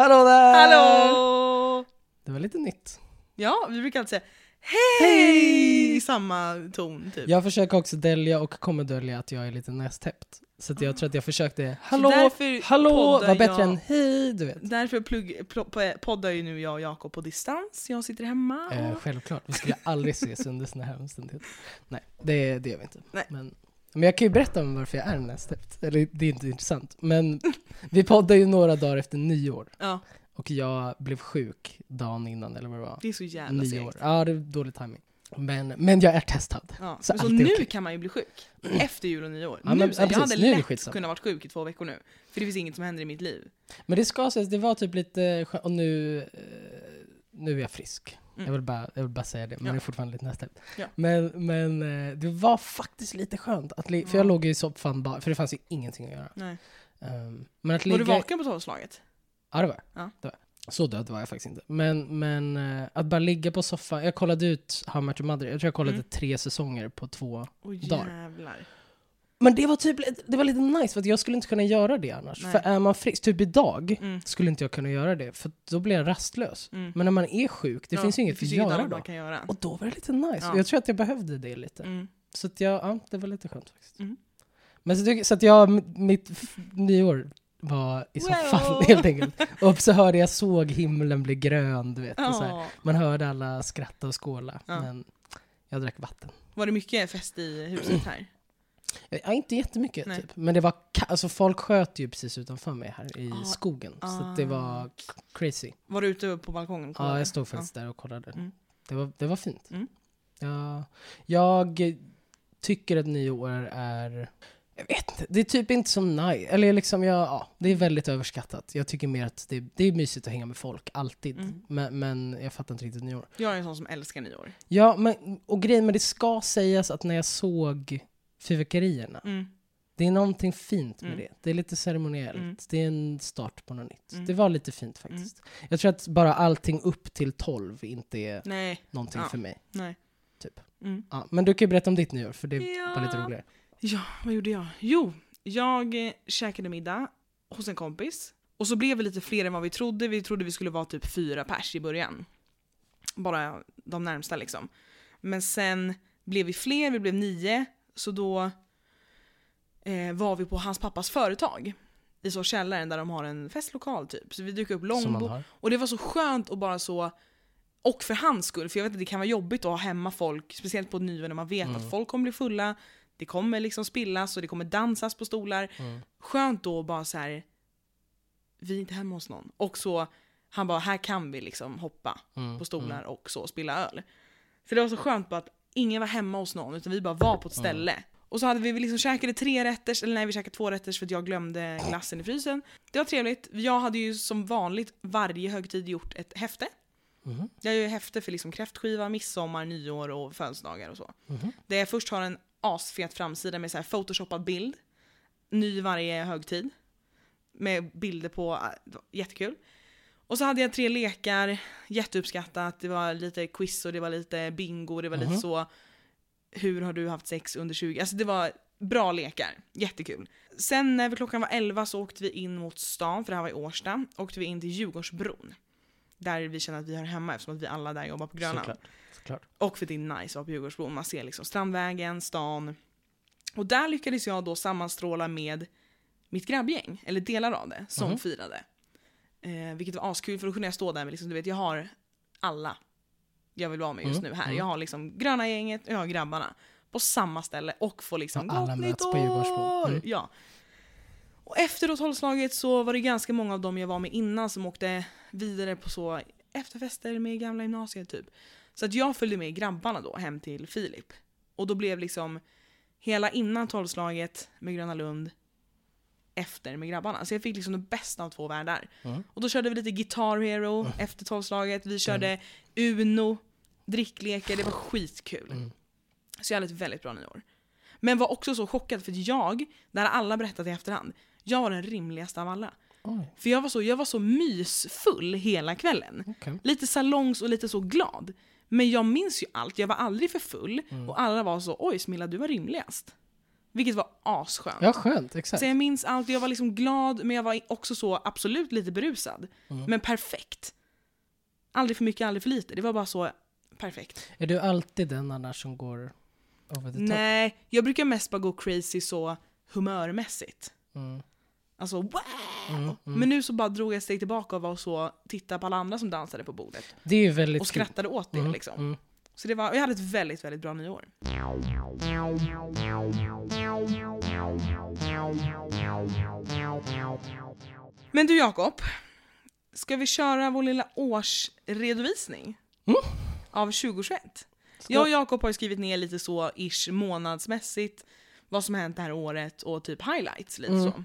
Hallå där! Hallå! Det var lite nytt. Ja, vi brukar alltid säga hej i samma ton typ. Jag försöker också dölja och kommer dölja att jag är lite nästäppt. Så att jag tror att jag försökte, hallå, därför hallå, var bättre jag- än hej, du vet. Därför plugg, pl- poddar ju nu jag och Jakob på distans. Jag sitter hemma. och- Eh, självklart, vi skulle aldrig ses under såna här omständigheter. Nej, det, det gör vi inte. Nej. Men, men jag kan ju berätta om varför jag är nästäppt. Eller det är inte intressant. Men vi poddar ju några dagar efter nyår. Ja, Och jag blev sjuk dagen innan, eller vad det var. det är så jävla segt. Ja, det är dålig timing. Men, men jag är testad. Ja. Så Så, nu okej. kan man ju bli sjuk. Efter jul och nyår. Ja, nu, men- ja, jag hade. Nu lätt kunnat varit sjuk i två veckor nu. För det finns inget som händer i mitt liv. Men det ska sägas, det var typ lite. Och nu, eh, nu är jag frisk. Mm. Jag, vill bara, jag vill bara säga det, men Ja. det är fortfarande lite nästäppt. Ja. Men, men eh, det var faktiskt lite skönt. Att för jag Ja. låg i soffan bara, för det fanns ju ingenting att göra. Nej. Um, men att Var ligga... du vaken på tolvslaget? Ja, det var jag. Ja. det. Var. jag. Så död var jag faktiskt inte. Men, men eh, att bara ligga på soffan. Jag kollade ut How Much Your Mother. Jag tror jag kollade Mm. tre säsonger på två. Åh Dagar. jävlar. Men det var typ det var lite nice för att jag skulle inte kunna göra det annars. Nej. För är man frisk, typ idag, Mm. skulle inte jag kunna göra det. För då blir jag rastlös. Mm. Men när man är sjuk, det Ja, finns ju inget att inget göra annat då. man kan göra. Och då var det lite nice. Ja. Och jag tror att jag behövde det lite. Mm. Så att jag, ja, det var lite skönt faktiskt. Mm. Men så, tycker- så att jag, mitt f- nyår var i soffan Wow. helt enkelt. Och så hörde jag, såg himlen bli grön, du vet. Och så. Man hörde alla skratta och skåla. Ja. Men jag drack vatten. Var det mycket fest i huset här? Ja, inte jättemycket Nej. typ. Men det var, alltså folk sköt ju precis utanför mig här i Ah. skogen. Så att det Ah. var crazy. Var du ute på balkongen? Ja, jag stod faktiskt där och kollade. Mm. Det, var, det var fint. Mm. Ja, jag tycker att nyår är... Jag vet inte, det är typ inte som nice. Eller liksom, jag, ja, det är väldigt överskattat. Jag tycker mer att det, det är mysigt att hänga med folk, alltid. Mm. Men, men jag fattar inte riktigt nyår. Jag är en sån som älskar nyår. Ja, men, och grejen med det ska sägas att när jag såg fyrverkerierna, Mm. det är någonting fint med Mm. det. Det är lite ceremoniellt. Mm. Det är en start på något nytt. Mm. Det var lite fint faktiskt. Jag tror att bara allting upp till 12 inte är Nej, någonting Ja. för mig. nej. Typ. Mm. Ja, men du kan ju berätta om ditt nyår, för det Ja. var lite roligare. Ja, vad gjorde jag? Jo, jag eh, käkade middag hos en kompis. Och så blev vi lite fler än vad vi trodde. Vi trodde vi skulle vara typ fyra pers i början. Bara de närmsta liksom. Men sen blev vi fler, vi blev nio. Så då eh, var vi på hans pappas företag. I så källaren där de har en festlokal typ. Så vi dukade upp långbord. Och det var så skönt att bara så och för hans skull, för jag vet att det kan vara jobbigt att ha hemma folk, speciellt på nyår när man vet Mm. att folk kommer bli fulla, det kommer liksom spillas och det kommer dansas på stolar. Mm. Skönt då bara så här. vi är inte hemma hos någon. Och så, han bara, här kan vi liksom hoppa Mm. på stolar och så spilla öl. Så det var så skönt bara att ingen var hemma hos någon, utan vi bara var på ett ställe. Och så hade vi liksom käkade tre rätters, eller nej vi käkade två rätters för att jag glömde glassen i frysen. Det var trevligt. Jag hade ju som vanligt varje högtid gjort ett häfte. Mhm. Jag gör ju häfte för liksom kräftskiva, midsommar, nyår och födelsedagar och så. Mhm. Där jag först har en asfet framsida med så här photoshoppad bild. Ny varje högtid. Med bilder på, äh, jättekul. Och så hade jag tre lekar, jätteuppskattat. Det var lite quiz och det var lite bingo, det var Mhm. lite så hur har du haft sex under 20? Alltså det var bra lekar, jättekul. Sen när klockan var 11 så åkte vi in mot stan, för det här var i Årsta, åkte vi in till Djurgårdsbron. Där vi känner att vi hör hemma eftersom att vi alla där jobbar på Grönan. Såklart. Såklart. Och för det är nice att vara på Djurgårdsbron. Man ser liksom Strandvägen, stan. Och där lyckades jag då sammanstråla med mitt grabbgäng, eller delar av det, som Mhm. firade. Eh, vilket var askul för då kunde jag stå där med, liksom, du vet jag har alla jag vill vara med just Mm, nu här. mm. Jag har liksom gröna gänget och jag har grabbarna på samma ställe och får liksom Ja, alla möts nytt på Djurgårdsbron. år! Mm. Ja. Och efter då tolvslaget så var det ganska många av dem jag var med innan som åkte vidare på så efterfester med gamla gymnasiet typ. Så att jag följde med grabbarna då hem till Filip. Och då blev liksom hela innan tolvslaget med Gröna Lund efter med grabbarna. Så jag fick liksom det bästa av två världar. Mm. Och då körde vi lite Guitar Hero efter tolvslaget. Vi körde Uno, dricklekar, det var skitkul. Mm. Så jag hade ett väldigt bra nyår. Men var också så chockad för att jag, det har alla berättat i efterhand, jag var den rimligaste av alla. Oj, För jag var, så, jag var så mysfull hela kvällen. okej. Lite salongs och lite så glad. Men jag minns ju allt, jag var aldrig för full. Mm. Och alla var så oj Smilla du var rimligast. Vilket var asskönt. Ja, skönt. Exakt. Så jag minns allt, jag var liksom glad men jag var också så absolut lite berusad. Mm. Men perfekt. Aldrig för mycket, aldrig för lite. Det var bara så perfekt. Är du alltid den annars som går over the top? Nej, jag brukar mest bara gå crazy så humörmässigt. Mm. Alltså wow! Mm, mm. Men nu så bara drog jag ett steg tillbaka och var så, titta på alla andra som dansade på bordet. Det är väldigt Och skrattade åt det Mm, liksom. mm. Så det var, jag hade ett väldigt, väldigt bra nyår. Men du Jakob, ska vi köra vår lilla årsredovisning? Mm. Av 2021. Ska- Jag och Jakob har skrivit ner lite så ish månadsmässigt vad som hänt det här året och typ highlights lite Mm, så.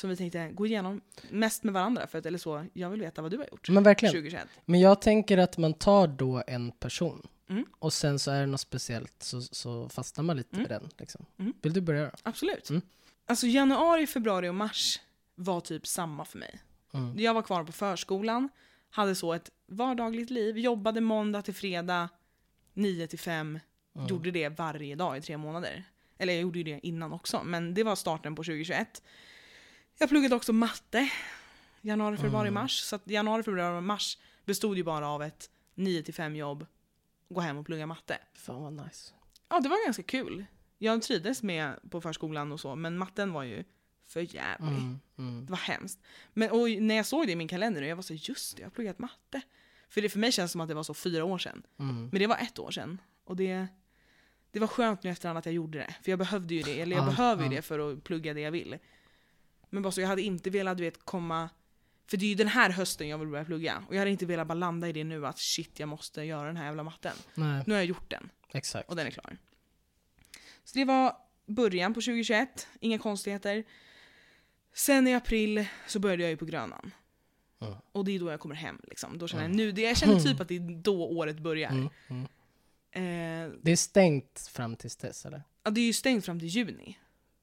Som vi tänkte gå igenom mest med varandra för att, eller så, jag vill veta vad du har gjort Men verkligen. 2021. Men jag tänker att man tar då en person Mm. och sen så är det något speciellt så, så fastnar man lite Mm. med den. Liksom. Mm. Vill du börja då? Absolut. Mm. Alltså januari, februari och mars var typ samma för mig. Mm. Jag var kvar på förskolan, hade så ett vardagligt liv, jobbade måndag till fredag, 9 till 5, Mm. gjorde det varje dag i tre månader. Eller jag gjorde ju det innan också, men det var starten på 2021. Jag pluggade också matte, januari, februari, Mm. mars. Så januari, februari mars bestod ju bara av ett 9 till 5 jobb, gå hem och plugga matte. Fan vad nice. Ja, det var ganska kul. Jag trivdes med på förskolan och så, men matten var ju för jävlig. Mm. Mm. Det var hemskt. Men och när jag såg det i min kalender, jag var så just det, jag har pluggat matte. För det för mig känns som att det var så fyra år sedan. Mm. Men det var ett år sedan. Och det, det var skönt nu efterhand att jag gjorde det. För jag behövde ju det, eller jag Ja, behöver ju det för att plugga det jag vill. Men bara så, jag hade inte velat du vet, komma... För det är ju den här hösten jag vill börja plugga. Och jag hade inte velat bara landa i det nu att shit, jag måste göra den här jävla matten. Nej, Nu har jag gjort den. exakt. Och den är klar. Så det var början på 2021, inga konstigheter. Sen i april så började jag ju på Grönan. Mm. Och det är då jag kommer hem. Liksom. Då känner jag, Mm. nu, det, jag känner typ att det är då året börjar. Mm. Mm. Eh, Det är stängt fram tills dess eller? ja, det är ju stängt fram till juni.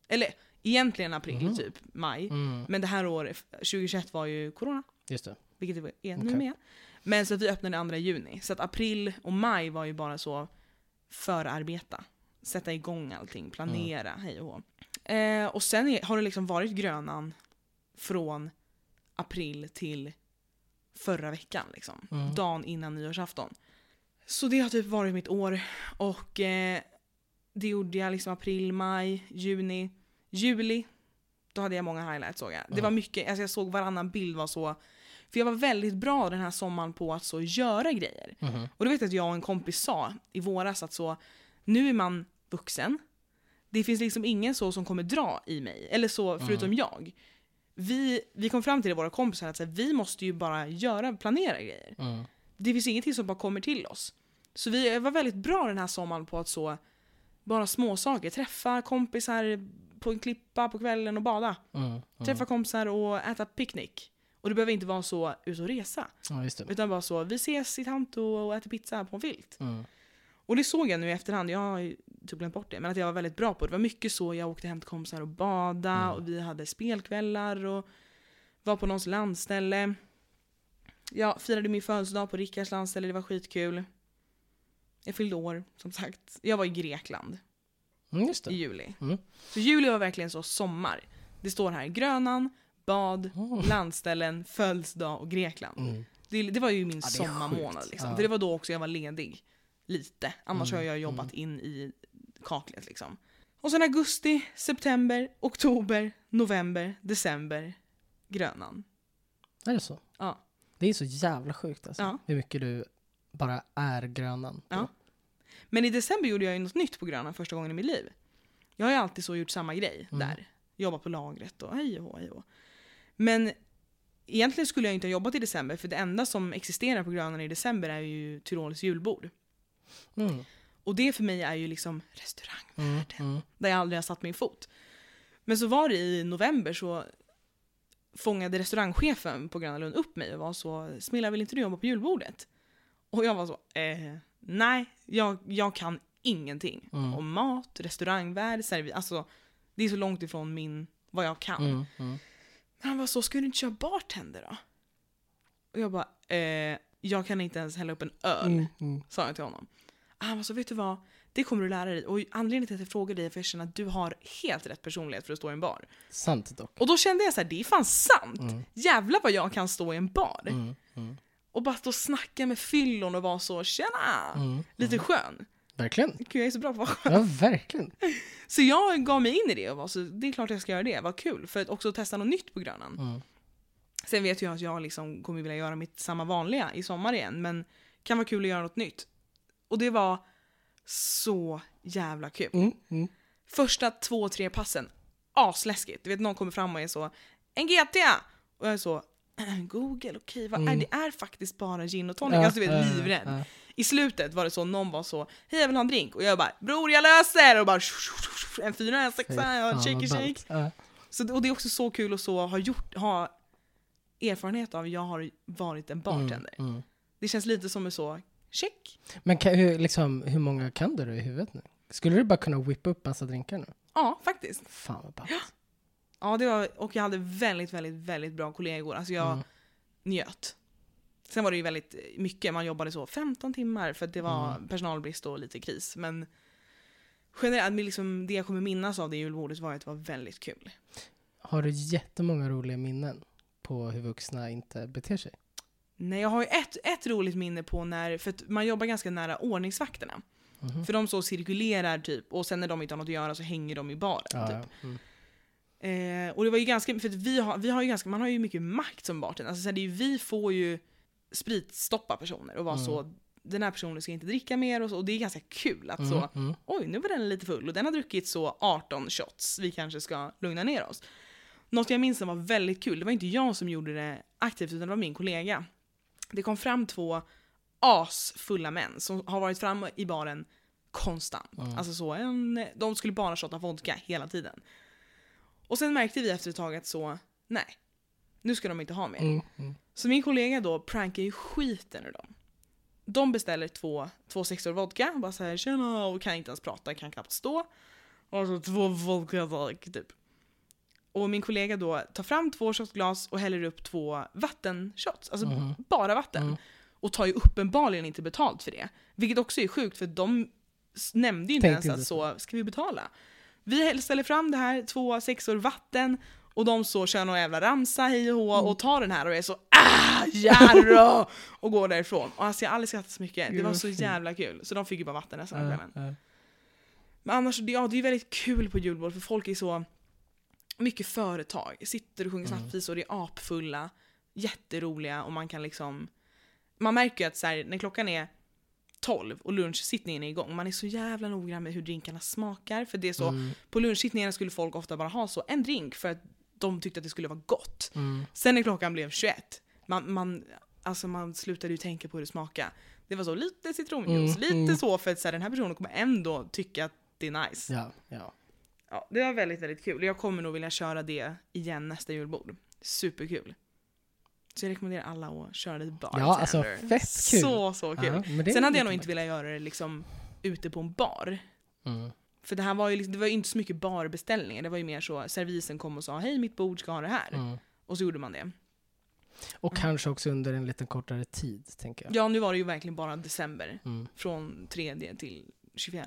Eller egentligen april, Mhm. typ maj. Mm. Men det här året, 2021 var ju corona, Just det. vilket det är nu Okej. med. Men så att vi öppnade 2 juni. Så att april och maj var ju bara så förarbeta. Sätta igång allting, planera, hej och hå. eh, Och sen är, har det liksom varit Grönan från april till förra veckan. Liksom. Mm. Dagen innan nyårsafton. Så det har typ varit mitt år. Och eh, det gjorde jag liksom april, maj, juni, juli. Då hade jag många highlights såg jag. Det Mm. var mycket, alltså jag såg varannan bild var så för jag var väldigt bra den här sommaren på att så göra grejer. Mhm. Och då vet jag att jag och en kompis sa i våras att så, nu är man vuxen. Det finns liksom ingen så som kommer dra i mig, eller så förutom jag. Vi, vi kom fram till det, våra kompisar, att så här, vi måste ju bara göra, planera grejer. Mm. Det finns ingenting som bara kommer till oss. Så vi var väldigt bra den här sommaren på att så, bara små saker. Träffa kompisar på en klippa på kvällen och bada. Mm. Mm. Träffa kompisar och äta picknick. Och det behöver inte vara så ut och resa. Ja. Utan bara så, vi ses i Tanto och äter pizza på en filt. Mm. Och det såg jag nu i efterhand, jag har typ glömt bort det, men att jag var väldigt bra på det. Det var mycket så, jag åkte hem till kompisar och bada Mm. och vi hade spelkvällar och var på någons landställe. Jag firade min födelsedag på Rickards landställe, det var skitkul. Jag fyllde år, som sagt. Jag var i Grekland Mm, just i juli. Mm. Så juli var verkligen så sommar. Det står här Grönan, bad, Mm. landställen, födelsedag och Grekland. Mm. Det, det var ju min Ja, sommarmånad. Liksom. Ja. För det var då också jag var ledig. Lite. Annars Mm, har jag jobbat in i kaklet. Liksom. Och sen augusti, september, oktober, november, december, Grönan. Är det så? Ja. Det är så jävla sjukt alltså. Ja. Hur mycket du bara är grönan. Ja. Men i december gjorde jag ju något nytt på Grönan första gången i mitt liv. Jag har ju alltid så gjort samma grej Mm. där. Jobbat på lagret och hej och hej och. Men egentligen skulle jag inte ha jobbat i december för det enda som existerar på Grönan i december är ju Tyrols julbord. Mm. Och det för mig är ju liksom restaurang Mm. Mm. där jag aldrig har satt min fot. Men så var det i november så fångade restaurangchefen på Gröna Lund upp mig och var så “Smilla, vill inte du jobba på julbordet?” Och jag var så eh, “Nej, jag, jag kan ingenting Mm. om mat, restaurangvärld, servi... Alltså, det är så långt ifrån min, vad jag kan. Mm. Mm. Han var så, ska du inte köra bartender då? Och jag bara, eh, jag kan inte ens hälla upp en öl, Mm, mm. sa jag till honom. Han var så, vet du vad? Det kommer du lära dig. Och anledningen till att jag frågar dig är för att jag känner att du har helt rätt personlighet för att stå i en bar. Sant dock. Och då kände jag så här, det är fan sant! Mm. Jävlar vad jag kan stå i en bar. Mm, mm, Och bara stå och snacka med fyllon och vara så, tjena! mm. Lite skön. Verkligen. Gud, jag är så bra på att vara skön. Ja, verkligen. Så jag gav mig in i det och var så, det är klart jag ska göra det, vad kul. För att också testa något nytt på Grönan. Mm. Sen vet jag att jag liksom kommer vilja göra mitt samma vanliga i sommar igen, men kan vara kul att göra något nytt. Och det var så jävla kul. Mm, mm. Första två, tre passen, asläskigt. Du vet någon kommer fram och är så en GT! Och jag är så Google, okej vad är Mm. det? är faktiskt bara gin och tonic. alltså du vet, ja, livrädd. ja. I slutet var det så, någon var så Hej jag vill ha en drink och jag bara Bror jag löser! Och bara En fyra, en sexa, en shaky vad shake. Ja. Så, och det är också så kul att så ha gjort, ha erfarenhet av, jag har varit en bartender. Mm, mm. Det känns lite som en så, check. Men kan, hur, liksom, hur många kan du i huvudet nu? Skulle du bara kunna whippa upp massa drinkar nu? Ja, faktiskt. Fan vad ballt. Ja, det var, och jag hade väldigt, väldigt, väldigt bra kollegor. Alltså jag Mm. njöt. Sen var det ju väldigt mycket, man jobbade så 15 timmar för att det var personalbrist och lite kris. Men generellt, liksom, det jag kommer minnas av det julbordet var att det var väldigt kul. Har du jättemånga roliga minnen på hur vuxna inte beter sig? Nej, jag har ju ett, ett roligt minne på när, för att man jobbar ganska nära ordningsvakterna. Mhm. För de så cirkulerar typ, och sen när de inte har något att göra så hänger de i baren. Ja, typ. ja. Mm. Eh, och det var ju ganska, för vi har, vi har ju ganska, man har ju mycket makt som bartender. Alltså så här, det är ju, vi får ju spritstoppa personer och vara Mm. så, den här personen ska inte dricka mer och så. Och det är ganska kul att Mm, så, mm. oj nu var den lite full och den har druckit så 18 shots, vi kanske ska lugna ner oss. Något jag minns som var väldigt kul, det var inte jag som gjorde det aktivt utan det var min kollega. Det kom fram två asfulla män som har varit framme i baren konstant. Mm. Alltså så, en, de skulle bara shotta vodka hela tiden. Och sen märkte vi efter ett tag att så, nej, nu ska de inte ha mer. Mm, mm. Så min kollega då prankar ju skiten ur dem. De beställer två, två sexor vodka, bara såhär tjena och kan inte ens prata, kan knappt stå. Och så två vodka tack, typ. Och min kollega då tar fram två shotglas och häller upp två vattenshots, alltså Mhm. bara vatten. Mm. Och tar ju uppenbarligen inte betalt för det. Vilket också är sjukt för de nämnde ju inte Tänkte ens att så, ska vi betala? Vi ställer fram det här, två sexor vatten, och de så kör någon jävla ramsa hej och hå Mm. och tar den här och är så ah Jarro! och går därifrån. Och alltså jag har aldrig skrattat så mycket. Det var så jävla kul. Så de fick ju bara vatten av Ja, kvällen. ja. Men annars, ja det är väldigt kul på julbord för folk är så mycket företag. Sitter och sjunger Mm. och det är apfulla, jätteroliga och man kan liksom Man märker ju att så här, när klockan är 12 och lunchsittningen är igång, man är så jävla noggrann med hur drinkarna smakar. För det är så, Mm, på lunchsittningarna skulle folk ofta bara ha så en drink för att de tyckte att det skulle vara gott. mm. Sen när klockan blev 21, man, man, alltså man slutade ju tänka på hur det smakade. Det var så lite citronjuice, Mm, lite mm. så för att så här, den här personen kommer ändå tycka att det är nice. Ja, ja. Ja, det var väldigt, väldigt kul. Jag kommer nog vilja köra det igen nästa julbord. Superkul. Så jag rekommenderar alla att köra det bartender. Ja, alltså, fett kul. Så, så kul. Ja, Sen hade lite jag nog inte velat göra det liksom ute på en bar. Mm. För det här var ju, liksom, det var ju inte så mycket barbeställningar. Det var ju mer så, servisen kom och sa hej mitt bord ska ha det här. Mm. Och så gjorde man det. Och kanske också under en lite kortare tid, tänker jag. Ja, nu var det ju verkligen bara december. Mm. Från 3 till 24.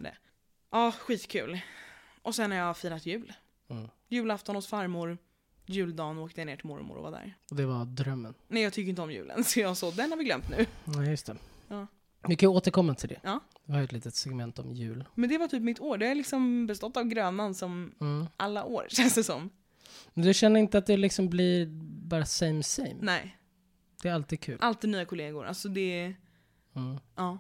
Ja, skitkul. Och sen har jag firat jul. Mm. Julafton hos farmor. Juldagen åkte jag ner till mormor och var där. Och det var drömmen. Nej, jag tycker inte om julen, så jag så den har vi glömt nu. Ja, just det. Ja. Vi kan ju återkomma till det. Ja. Vi har ett litet segment om jul. Men det var typ mitt år. Det har liksom bestått av Grönan som Mm. alla år, känns det som. Men du känner inte att det liksom blir bara same same? Nej, Det är alltid kul. alltid nya kollegor. Alltså det, Mm. ja.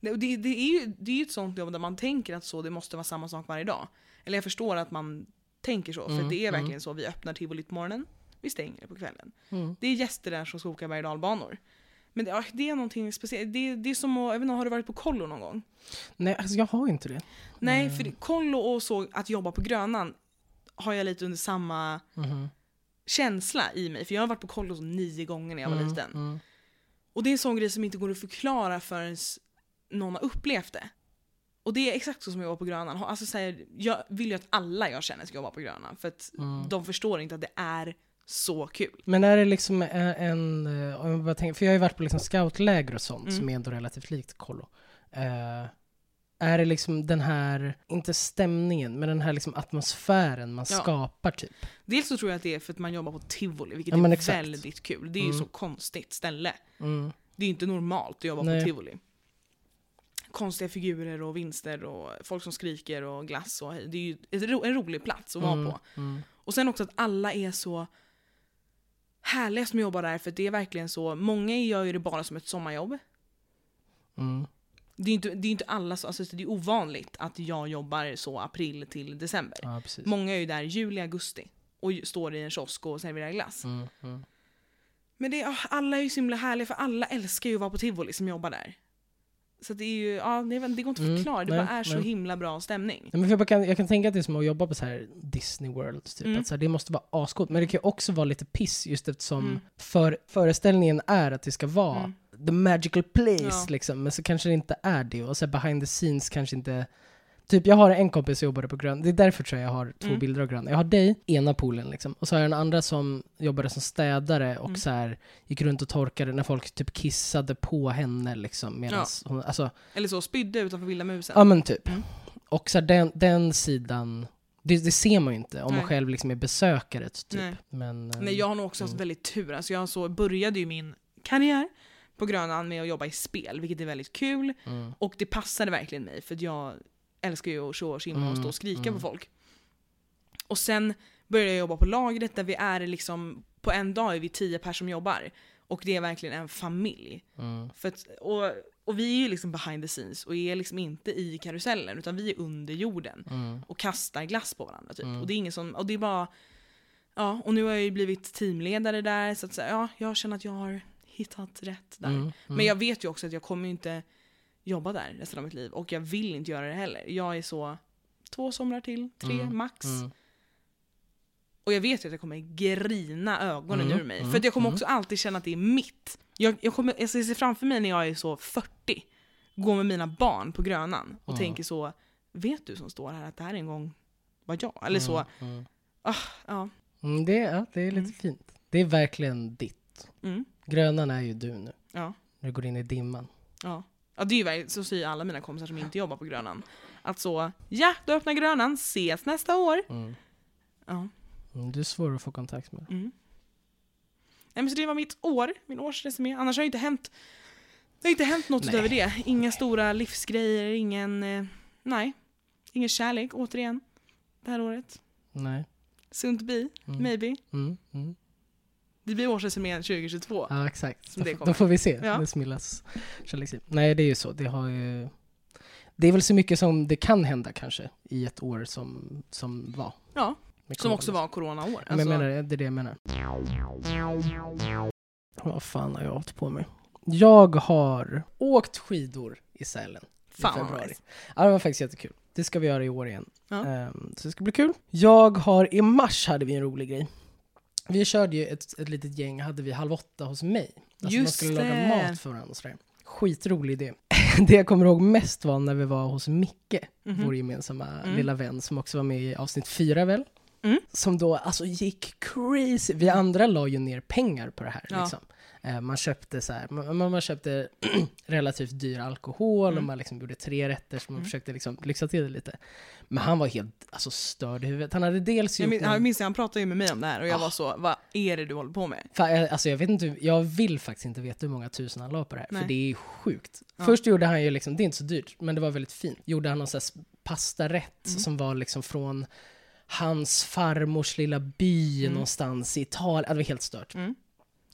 Det, det, det är ju det är ju ett sånt jobb där man tänker att så, det måste vara samma sak varje dag. Eller jag förstår att man tänker så, för Mm, det är mm. verkligen så. Vi öppnar tivolit på morgonen, vi stänger det på kvällen. Mm. Det är gäster där som ska åka berg och. Men det, det är någonting speciellt. Det, det är som att, jag vet inte, har du varit på kollo någon gång? Nej, alltså jag har inte det. Nej, Mm. för kollo och så att jobba på Grönan har jag lite under samma Mhm. känsla i mig. För jag har varit på kollo nio gånger när jag var Mm, liten. mm. Och det är en sån grej som inte går att förklara förrän någon har upplevt det. Och det är exakt så som jag var på Grönan. Alltså, så här, jag vill ju att alla jag känner ska jobba på Grönan. För att Mm. de förstår inte att det är så kul. Men är det liksom en, en eh, jag tänker, för jag har ju varit på liksom scoutläger och sånt Mm. som är ändå relativt likt kollo. Eh, är det liksom den här, inte stämningen, men den här liksom atmosfären man Ja. skapar typ? Dels så tror jag att det är för att man jobbar på tivoli, vilket Ja, är exakt. väldigt kul. Det är ju Mm. så konstigt ställe. Mm. Det är ju inte normalt att jobba Nej. på tivoli. Konstiga figurer och vinster och folk som skriker och glass och. Det är ju en rolig plats att vara Mm. på. Mm. Och sen också att alla är så härliga som jobbar där, för det är verkligen så, många gör ju det bara som ett sommarjobb. Mm. Det är inte, det är inte alla, så- alltså det är ovanligt att jag jobbar så april till december. Ja. Många är ju där juli, augusti och står i en kiosk och serverar glass. Mm. Mm. Men det, är- alla är ju så himla härliga för alla älskar ju att vara på tivoli som jobbar där. Så det är ju, ja det, går inte att Mm, förklara, det nej, bara är så nej. himla bra stämning. Nej, men för jag, kan, jag kan tänka att det är som att jobba på så här Disney World, typ. Mm. att så här, det måste vara ascoolt. Men det kan ju också vara lite piss just eftersom Mm. för, föreställningen är att det ska vara Mm. the magical place, Ja. liksom. men så kanske det inte är det. Och så här, behind the scenes kanske inte... Typ jag har en kompis som jobbade på Grön, det är därför tror jag jag har två Mm. bilder av Grön. Jag har dig, ena poolen liksom, och så har jag en andra som jobbade som städare och Mm. så här, gick runt och torkade när folk typ kissade på henne liksom. Medans hon, alltså, Eller så, spydde utanför Vilda musen. Ja men typ. Mm. Och så här, den, den sidan, det, det ser man ju inte om man Nej. själv liksom är besökare typ. Nej. Men, eh, Nej, jag har nog också haft Mm. väldigt tur. Alltså jag så började ju min karriär på Grönan med att jobba i spel, vilket är väldigt kul. mm, Och det passade verkligen mig, för att jag älskar ju att tjoa och tjimma och Mm, stå och skrika mm. på folk. Och sen började jag jobba på lagret där vi är liksom, på en dag är vi tio personer som jobbar. Och det är verkligen en familj. mm, För att, och, och vi är ju liksom behind the scenes och är liksom inte i karusellen utan vi är under jorden mm, och kastar glass på varandra typ. Mm. Och det är ingen som, och det är bara, ja, och nu har jag ju blivit teamledare där så att säga, ja, jag känner att jag har hittat rätt där. mm, Men jag vet ju också att jag kommer inte jobba där resten av mitt liv och jag vill inte göra det heller. Jag är så, två somrar till, tre Mm, max. mm, Och jag vet ju att jag kommer grina ögonen Mm, ur mig. mm, för jag kommer mm. också alltid känna att det är mitt. Jag, jag, kommer, jag ser framför mig när jag är så 40, går med mina barn på Grönan och Mm. tänker så, vet du som står här att det här en gång var jag? Eller så, mm, ja. det, ja, det är lite fint. Det är verkligen ditt. Grönan är ju du nu, ja. när du går in i dimman. Ja. Ja, det är ju så säger alla mina kompisar som inte jobbar på Grönan. Att så, ja, du öppnar Grönan, ses nästa år. Mm. Ja. Mm, du är svår att få kontakt med. Mm. Nej, men så det var mitt år, min årsresumé. Annars har det inte hänt, det har inte hänt något Nej. utöver det. Inga stora livsgrejer, ingen, eh, nej. Ingen kärlek, återigen. Det här året. Nej. Sunt be, Mm. maybe. Mm, mm. Det blir årsresumén 2022. Ja, exakt. Som Då, då får vi se. Ja. Det smillas kärleksliv. Nej, det är ju så. Det har ju... Det är väl så mycket som det kan hända kanske i ett år som, som var. Ja, som också var coronaår. Men Alltså, jag menar, det är det jag menar. Vad fan har jag hållit på med? Jag har åkt skidor i Sälen i fan vad februari. nice. Ja, det var faktiskt jättekul. Det ska vi göra i år igen. Ja. Ehm, så det ska bli kul. Jag har, i mars hade vi en rolig grej. Vi körde ju ett, ett litet gäng, hade vi halv åtta hos mig. Alltså man Just skulle laga det. mat för varandra och sådär. Skitrolig idé. det jag kommer ihåg mest var när vi var hos Micke, Mhm. vår gemensamma Mm. lilla vän som också var med i avsnitt fyra väl? Mm. Som då alltså gick crazy. Vi andra la ju ner pengar på det här. Ja. Liksom. Eh, Man köpte så här, man, man man köpte relativt dyr alkohol och Mm. man liksom gjorde tre rätter så man Mm. försökte liksom lyxa till det lite. Men han var helt alltså, störd i huvudet. Han hade dels Jag gjort minns, någon- jag minns han pratade ju med mig om det här och jag Ah. var så, vad är det du håller på med? Fa- eh, Alltså jag vet inte, jag vill faktiskt inte veta hur många tusen han la på det här, Nej. för det är sjukt. Ja. Först gjorde han ju liksom, det är inte så dyrt, men det var väldigt fint. Gjorde han någon sån här pastarätt Mm. som var liksom från hans farmors lilla by Mm. någonstans i Italien. Det var helt stört. Mm.